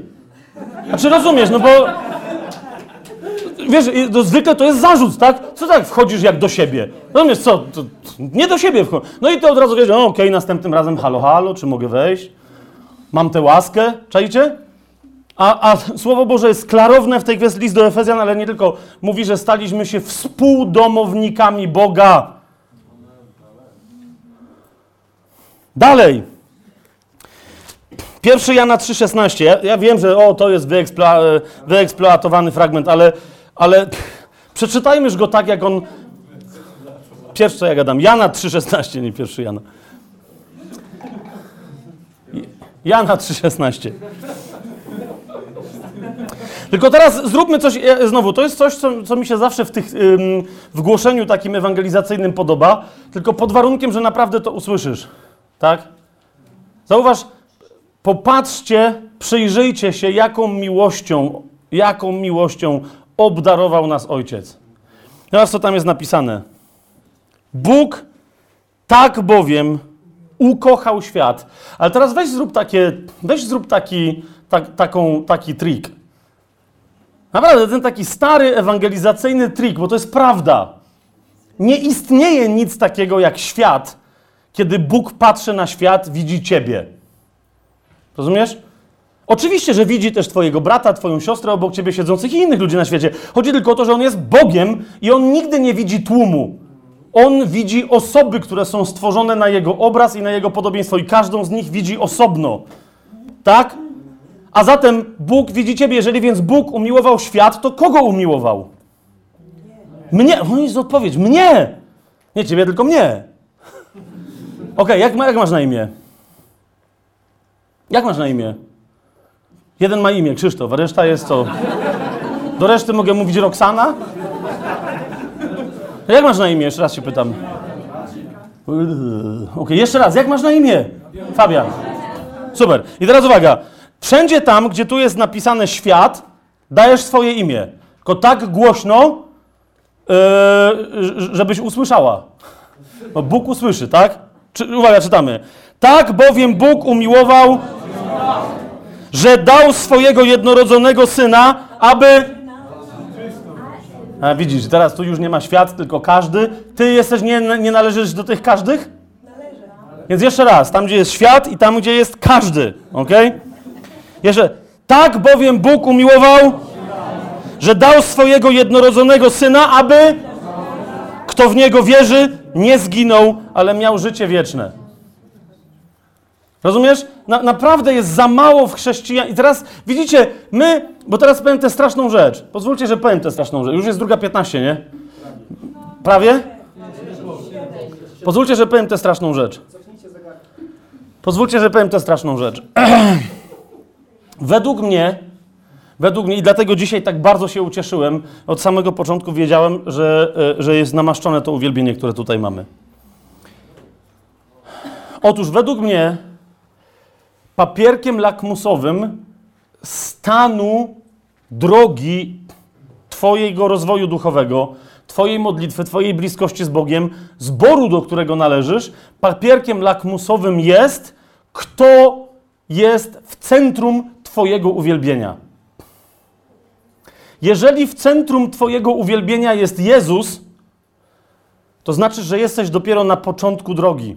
Znaczy rozumiesz, no bo wiesz, to zwykle to jest zarzut, tak? Co tak wchodzisz jak do siebie? Rozumiesz, co? To, nie do siebie wchodzisz. No i ty od razu wiesz, okej, okay, następnym razem halo, halo, czy mogę wejść? Mam tę łaskę, czajcie? A, a Słowo Boże jest klarowne w tej kwestii list do Efezjan, ale nie tylko. Mówi, że staliśmy się współdomownikami Boga. Dalej. 1 Jana 3,16. Ja, ja wiem, że o, to jest wyeksplo, e, wyeksploatowany fragment, ale, ale pff, przeczytajmy już go tak, jak on... Pierwszy, co ja gadam, Jana 3,16, nie pierwszy Jana. Jana 3,16. Tylko teraz zróbmy coś, e, znowu, to jest coś, co, co mi się zawsze w, tych, w głoszeniu takim ewangelizacyjnym podoba, tylko pod warunkiem, że naprawdę to usłyszysz. Tak? Zauważ, popatrzcie, przyjrzyjcie się, jaką miłością, jaką miłością obdarował nas Ojciec. Teraz co tam jest napisane. Bóg tak bowiem ukochał świat. Ale teraz weź zrób takie, weź zrób taki, tak, taką, taki trik. Naprawdę, ten taki stary ewangelizacyjny trik, bo to jest prawda. Nie istnieje nic takiego jak świat, kiedy Bóg patrzy na świat, widzi ciebie. Rozumiesz? Oczywiście, że widzi też twojego brata, twoją siostrę obok ciebie siedzących i innych ludzi na świecie. Chodzi tylko o to, że on jest Bogiem i on nigdy nie widzi tłumu. On widzi osoby, które są stworzone na jego obraz i na jego podobieństwo i każdą z nich widzi osobno. Tak? A zatem Bóg widzi ciebie. Jeżeli więc Bóg umiłował świat, to kogo umiłował? Mnie. No jest odpowiedź. Mnie. Nie ciebie, tylko mnie. Okej, okay, jak, jak masz na imię? Jak masz na imię? Jeden ma imię, Krzysztof, a reszta jest co? Do reszty mogę mówić Roxana? Jak masz na imię? Jeszcze raz się pytam. Okej, okay, jeszcze raz. Jak masz na imię? Fabian. Super. I teraz uwaga. Wszędzie tam, gdzie tu jest napisane świat, dajesz swoje imię. Tylko tak głośno, yy, żebyś usłyszała. Bo Bóg usłyszy, tak? Czy, uwaga, czytamy. Tak bowiem Bóg umiłował, że dał swojego jednorodzonego syna, aby. A widzisz, teraz tu już nie ma świat, tylko każdy. Ty jesteś, nie, nie należysz do tych każdych? Więc jeszcze raz, tam gdzie jest świat i tam gdzie jest każdy, ok? Jeszcze, tak bowiem Bóg umiłował, że dał swojego jednorodzonego syna, aby kto w niego wierzy, nie zginął, ale miał życie wieczne. Rozumiesz? Na, naprawdę jest za mało w chrześcijan. I teraz widzicie, my, bo teraz powiem tę straszną rzecz. Pozwólcie, że powiem tę straszną rzecz. Już jest druga 15, nie? Prawie? Pozwólcie, że powiem tę straszną rzecz. Pozwólcie, że powiem tę straszną rzecz. *clears throat* według mnie, według mnie, i dlatego dzisiaj tak bardzo się ucieszyłem, od samego początku wiedziałem, że, e, że jest namaszczone to uwielbienie, które tutaj mamy. Otóż według mnie papierkiem lakmusowym stanu drogi Twojego rozwoju duchowego, Twojej modlitwy, Twojej bliskości z Bogiem, zboru, do którego należysz, papierkiem lakmusowym jest, kto jest w centrum Twojego uwielbienia. Jeżeli w centrum Twojego uwielbienia jest Jezus, to znaczy, że jesteś dopiero na początku drogi.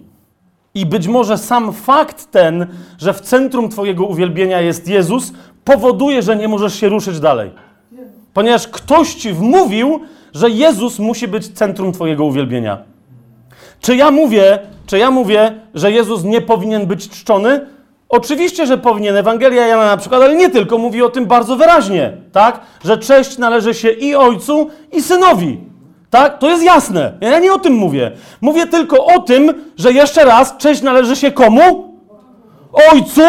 I być może sam fakt ten, że w centrum Twojego uwielbienia jest Jezus, powoduje, że nie możesz się ruszyć dalej. Ponieważ ktoś Ci wmówił, że Jezus musi być centrum Twojego uwielbienia. Czy ja mówię, czy ja mówię, że Jezus nie powinien być czczony? Oczywiście, że powinien. Ewangelia Jana na przykład, ale nie tylko, mówi o tym bardzo wyraźnie, tak? Że cześć należy się i Ojcu, i Synowi. Tak? To jest jasne. Ja nie o tym mówię. Mówię tylko o tym, że jeszcze raz cześć należy się komu? Ojcu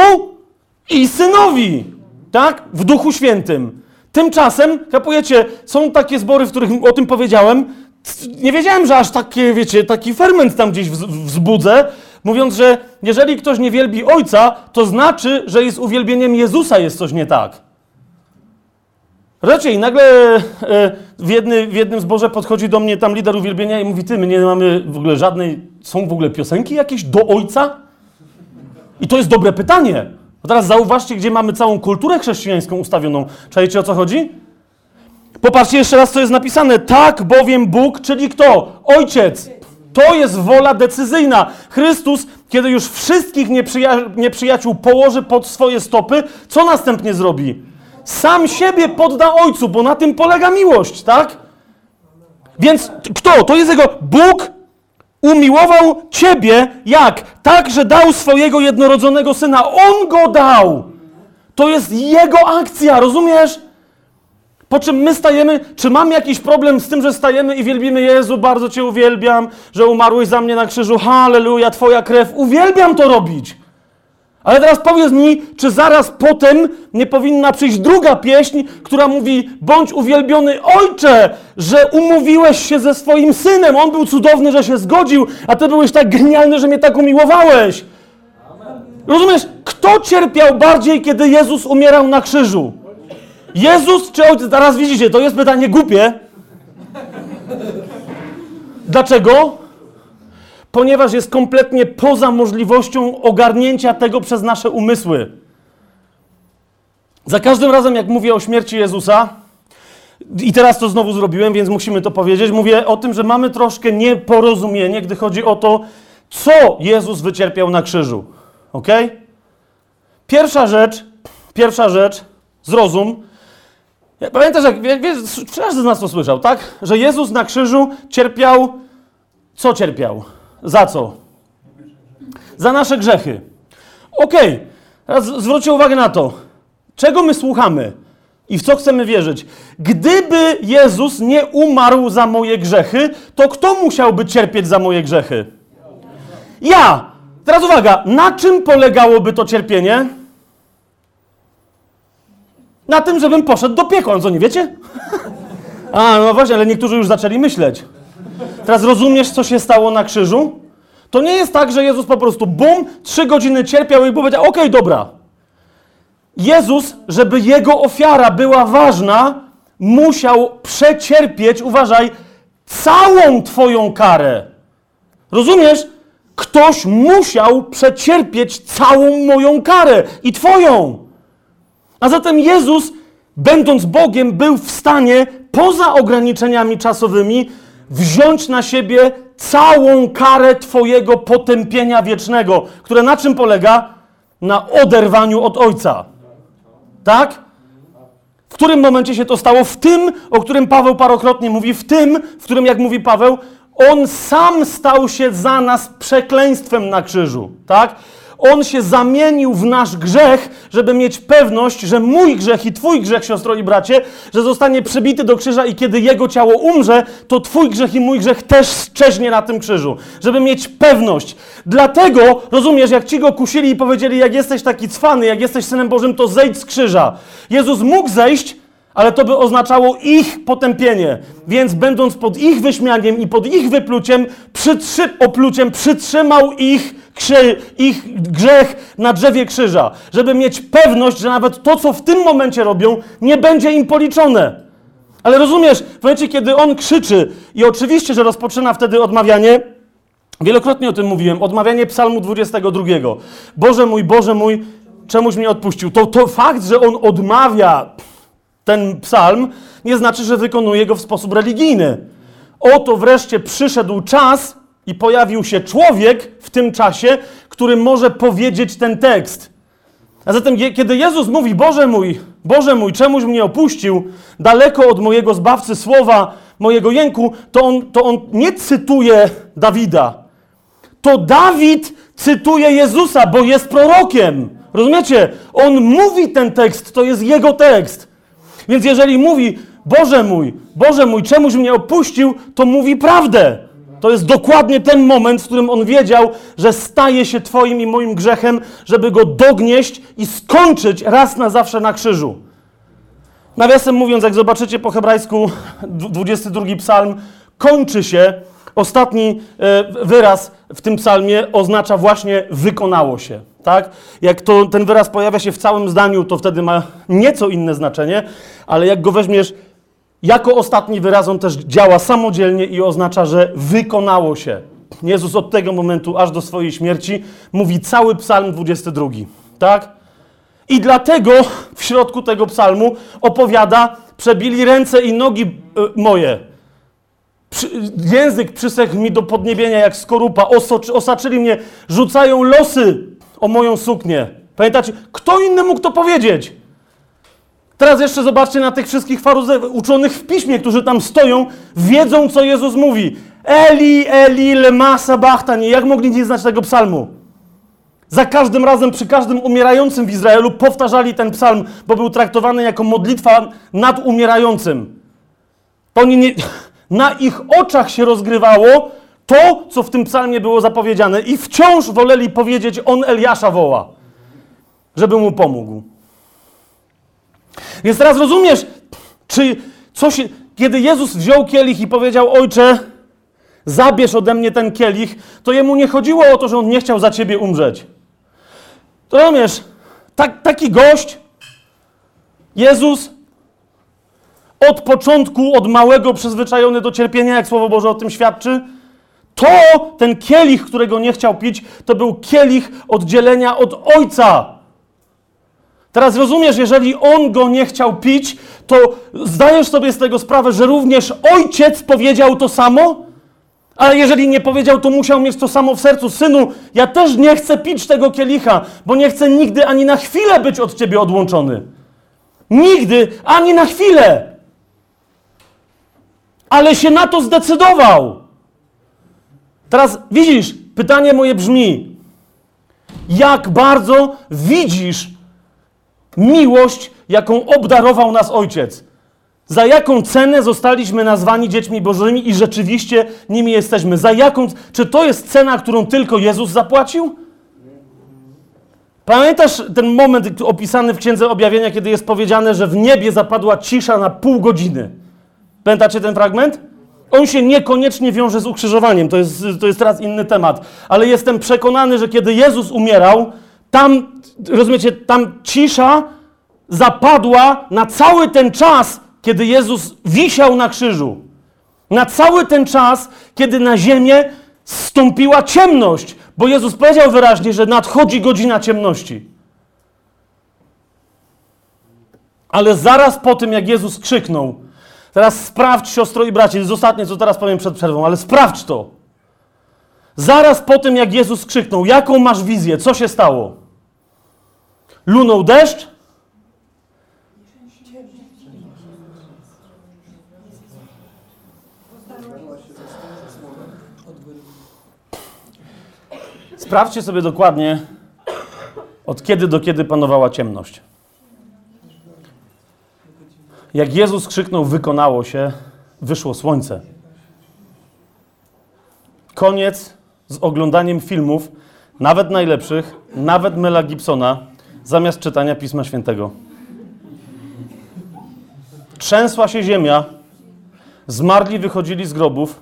i Synowi. Tak? W Duchu Świętym. Tymczasem, kapujecie, są takie zbory, w których o tym powiedziałem. Nie wiedziałem, że aż takie, wiecie, taki ferment tam gdzieś wzbudzę, mówiąc, że jeżeli ktoś nie wielbi Ojca, to znaczy, że jest uwielbieniem Jezusa jest coś nie tak. Raczej nagle e, w, jedny, w jednym zborze podchodzi do mnie tam lider uwielbienia i mówi, ty, my nie mamy w ogóle żadnej, są w ogóle piosenki jakieś do Ojca? I to jest dobre pytanie. A teraz zauważcie, gdzie mamy całą kulturę chrześcijańską ustawioną. Czajcie o co chodzi? Popatrzcie jeszcze raz, co jest napisane. Tak bowiem Bóg, czyli kto? Ojciec. To jest wola decyzyjna. Chrystus, kiedy już wszystkich nieprzyja nieprzyjaciół położy pod swoje stopy, co następnie zrobi? Sam siebie podda Ojcu, bo na tym polega miłość, tak? Więc kto? To jest jego Bóg, umiłował Ciebie jak? Tak, że dał swojego jednorodzonego syna. On go dał. To jest Jego akcja, rozumiesz? Po czym my stajemy, czy mam jakiś problem z tym, że stajemy i wielbimy Jezu, bardzo Cię uwielbiam, że umarłeś za mnie na krzyżu, halleluja, Twoja krew, uwielbiam to robić. Ale teraz powiedz mi, czy zaraz potem nie powinna przyjść druga pieśń, która mówi: Bądź uwielbiony ojcze, że umówiłeś się ze swoim synem. On był cudowny, że się zgodził, a ty byłeś tak genialny, że mnie tak umiłowałeś. Rozumiesz, kto cierpiał bardziej, kiedy Jezus umierał na krzyżu? Jezus czy ojciec? Zaraz widzicie, to jest pytanie głupie. Dlaczego? Ponieważ jest kompletnie poza możliwością ogarnięcia tego przez nasze umysły. Za każdym razem, jak mówię o śmierci Jezusa, i teraz to znowu zrobiłem, więc musimy to powiedzieć, mówię o tym, że mamy troszkę nieporozumienie, gdy chodzi o to, co Jezus wycierpiał na krzyżu. Ok? Pierwsza rzecz, pierwsza rzecz, zrozum. Pamiętasz, jak każdy z nas to słyszał, tak? Że Jezus na krzyżu cierpiał. Co cierpiał? Za co? Za nasze grzechy. Okej, okay. teraz zwróćcie uwagę na to. Czego my słuchamy i w co chcemy wierzyć? Gdyby Jezus nie umarł za moje grzechy, to kto musiałby cierpieć za moje grzechy? Ja! Teraz uwaga, na czym polegałoby to cierpienie? Na tym, żebym poszedł do piekła, co nie wiecie? A, no właśnie, ale niektórzy już zaczęli myśleć. Teraz rozumiesz, co się stało na krzyżu? To nie jest tak, że Jezus po prostu bum, trzy godziny cierpiał i powiedział, okej, okay, dobra. Jezus, żeby jego ofiara była ważna, musiał przecierpieć, uważaj, całą twoją karę. Rozumiesz? Ktoś musiał przecierpieć całą moją karę i twoją. A zatem Jezus, będąc Bogiem, był w stanie poza ograniczeniami czasowymi wziąć na siebie całą karę Twojego potępienia wiecznego, które na czym polega? Na oderwaniu od Ojca. Tak? W którym momencie się to stało? W tym, o którym Paweł parokrotnie mówi, w tym, w którym, jak mówi Paweł, on sam stał się za nas przekleństwem na krzyżu. Tak? On się zamienił w nasz grzech, żeby mieć pewność, że mój grzech i Twój grzech, siostro i bracie, że zostanie przybity do krzyża i kiedy Jego ciało umrze, to Twój grzech i mój grzech też szczeźnie na tym krzyżu. Żeby mieć pewność. Dlatego, rozumiesz, jak Ci go kusili i powiedzieli, jak jesteś taki cwany, jak jesteś Synem Bożym, to zejdź z krzyża. Jezus mógł zejść, ale to by oznaczało ich potępienie. Więc będąc pod ich wyśmianiem i pod ich wypluciem, przytrzy, opluciem, przytrzymał ich, krzy, ich grzech na drzewie krzyża, żeby mieć pewność, że nawet to, co w tym momencie robią, nie będzie im policzone. Ale rozumiesz, w momencie, kiedy on krzyczy, i oczywiście, że rozpoczyna wtedy odmawianie, wielokrotnie o tym mówiłem, odmawianie Psalmu 22. Boże mój, Boże mój, czemuś mnie odpuścił. To, to fakt, że on odmawia ten psalm, nie znaczy, że wykonuje go w sposób religijny. Oto wreszcie przyszedł czas i pojawił się człowiek w tym czasie, który może powiedzieć ten tekst. A zatem, kiedy Jezus mówi: Boże mój, Boże mój, czemuś mnie opuścił, daleko od mojego zbawcy słowa, mojego jęku, to on, to on nie cytuje Dawida. To Dawid cytuje Jezusa, bo jest prorokiem. Rozumiecie? On mówi ten tekst, to jest jego tekst. Więc jeżeli mówi, Boże mój, Boże mój, czemuś mnie opuścił, to mówi prawdę. To jest dokładnie ten moment, w którym on wiedział, że staje się Twoim i moim grzechem, żeby go dognieść i skończyć raz na zawsze na krzyżu. Nawiasem mówiąc, jak zobaczycie po hebrajsku 22 psalm, kończy się, ostatni e, wyraz w tym psalmie oznacza właśnie wykonało się tak? Jak to, ten wyraz pojawia się w całym zdaniu, to wtedy ma nieco inne znaczenie, ale jak go weźmiesz jako ostatni wyraz, on też działa samodzielnie i oznacza, że wykonało się. Jezus od tego momentu aż do swojej śmierci mówi cały psalm 22, tak? I dlatego w środku tego psalmu opowiada, przebili ręce i nogi y, moje. Przy, język przysechł mi do podniebienia jak skorupa, osoczy, osaczyli mnie, rzucają losy o moją suknię. Pamiętacie? Kto inny mógł to powiedzieć? Teraz jeszcze zobaczcie na tych wszystkich faryzeuszów uczonych w piśmie, którzy tam stoją, wiedzą, co Jezus mówi. Eli, Eli, lema sabachthani. Jak mogli nie znać tego psalmu? Za każdym razem, przy każdym umierającym w Izraelu powtarzali ten psalm, bo był traktowany jako modlitwa nad umierającym. To oni nie, na ich oczach się rozgrywało to, co w tym psalmie było zapowiedziane i wciąż woleli powiedzieć, on Eliasza woła, żeby mu pomógł. Więc teraz rozumiesz, czy co się, kiedy Jezus wziął kielich i powiedział, ojcze, zabierz ode mnie ten kielich, to jemu nie chodziło o to, że on nie chciał za ciebie umrzeć. To rozumiesz, tak, taki gość, Jezus, od początku, od małego przyzwyczajony do cierpienia, jak Słowo Boże o tym świadczy, to ten kielich, którego nie chciał pić, to był kielich oddzielenia od Ojca. Teraz rozumiesz, jeżeli on go nie chciał pić, to zdajesz sobie z tego sprawę, że również ojciec powiedział to samo? Ale jeżeli nie powiedział, to musiał mieć to samo w sercu. Synu, ja też nie chcę pić tego kielicha, bo nie chcę nigdy ani na chwilę być od ciebie odłączony. Nigdy, ani na chwilę. Ale się na to zdecydował. Teraz widzisz, pytanie moje brzmi: jak bardzo widzisz miłość, jaką obdarował nas Ojciec? Za jaką cenę zostaliśmy nazwani dziećmi Bożymi i rzeczywiście nimi jesteśmy? Za jaką, czy to jest cena, którą tylko Jezus zapłacił? Pamiętasz ten moment opisany w Księdze Objawienia, kiedy jest powiedziane, że w niebie zapadła cisza na pół godziny? Pamiętacie ten fragment? On się niekoniecznie wiąże z ukrzyżowaniem, to jest, to jest teraz inny temat, ale jestem przekonany, że kiedy Jezus umierał, tam, rozumiecie, tam cisza zapadła na cały ten czas, kiedy Jezus wisiał na krzyżu. Na cały ten czas, kiedy na ziemię stąpiła ciemność, bo Jezus powiedział wyraźnie, że nadchodzi godzina ciemności. Ale zaraz po tym, jak Jezus krzyknął, teraz sprawdź, siostro i bracie, to jest ostatnie, co teraz powiem przed przerwą, ale sprawdź to. Zaraz po tym, jak Jezus krzyknął, jaką masz wizję, co się stało? Lunął deszcz? Sprawdźcie sobie dokładnie, od kiedy do kiedy panowała ciemność. Jak Jezus krzyknął, wykonało się, wyszło słońce. Koniec z oglądaniem filmów, nawet najlepszych, nawet Mela Gibsona, zamiast czytania Pisma Świętego. Trzęsła się ziemia, zmarli wychodzili z grobów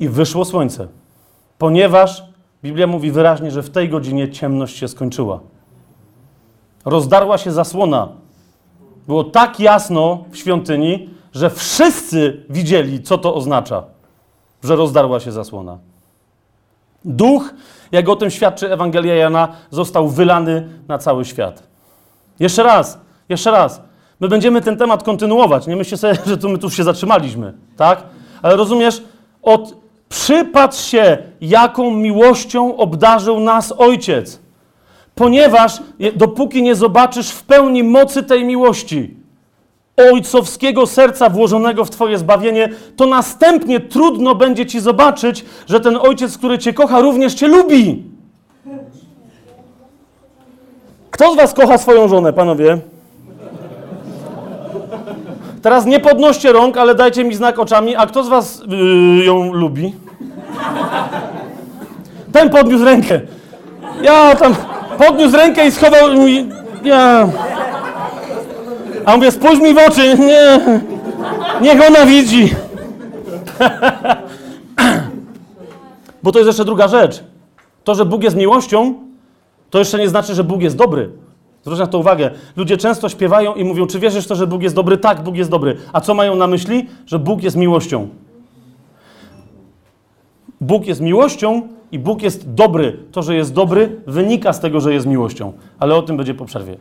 i wyszło słońce. Ponieważ Biblia mówi wyraźnie, że w tej godzinie ciemność się skończyła. Rozdarła się zasłona. Było tak jasno w świątyni, że wszyscy widzieli, co to oznacza, że rozdarła się zasłona. Duch, jak o tym świadczy Ewangelia Jana, został wylany na cały świat. Jeszcze raz, jeszcze raz. My będziemy ten temat kontynuować. Nie myślcie sobie, *laughs* że tu my tu się zatrzymaliśmy, tak? Ale rozumiesz, od, przypatrz się, jaką miłością obdarzył nas Ojciec. Ponieważ dopóki nie zobaczysz w pełni mocy tej miłości, ojcowskiego serca włożonego w Twoje zbawienie, to następnie trudno będzie Ci zobaczyć, że ten ojciec, który Cię kocha, również Cię lubi. Kto z Was kocha swoją żonę, panowie? Teraz nie podnoście rąk, ale dajcie mi znak oczami. A kto z Was yy, ją lubi? Ten podniósł rękę. Ja tam podniósł rękę i schował mi. Ja. A mówię, spójrz mi w oczy. Nie. Niech ona widzi. Bo to jest jeszcze druga rzecz. To, że Bóg jest miłością, to jeszcze nie znaczy, że Bóg jest dobry. Zwróć na to uwagę. Ludzie często śpiewają i mówią, czy wierzysz to, że Bóg jest dobry? Tak, Bóg jest dobry. A co mają na myśli? Że Bóg jest miłością. Bóg jest miłością i Bóg jest dobry. To, że jest dobry, wynika z tego, że jest miłością. Ale o tym będzie po przerwie.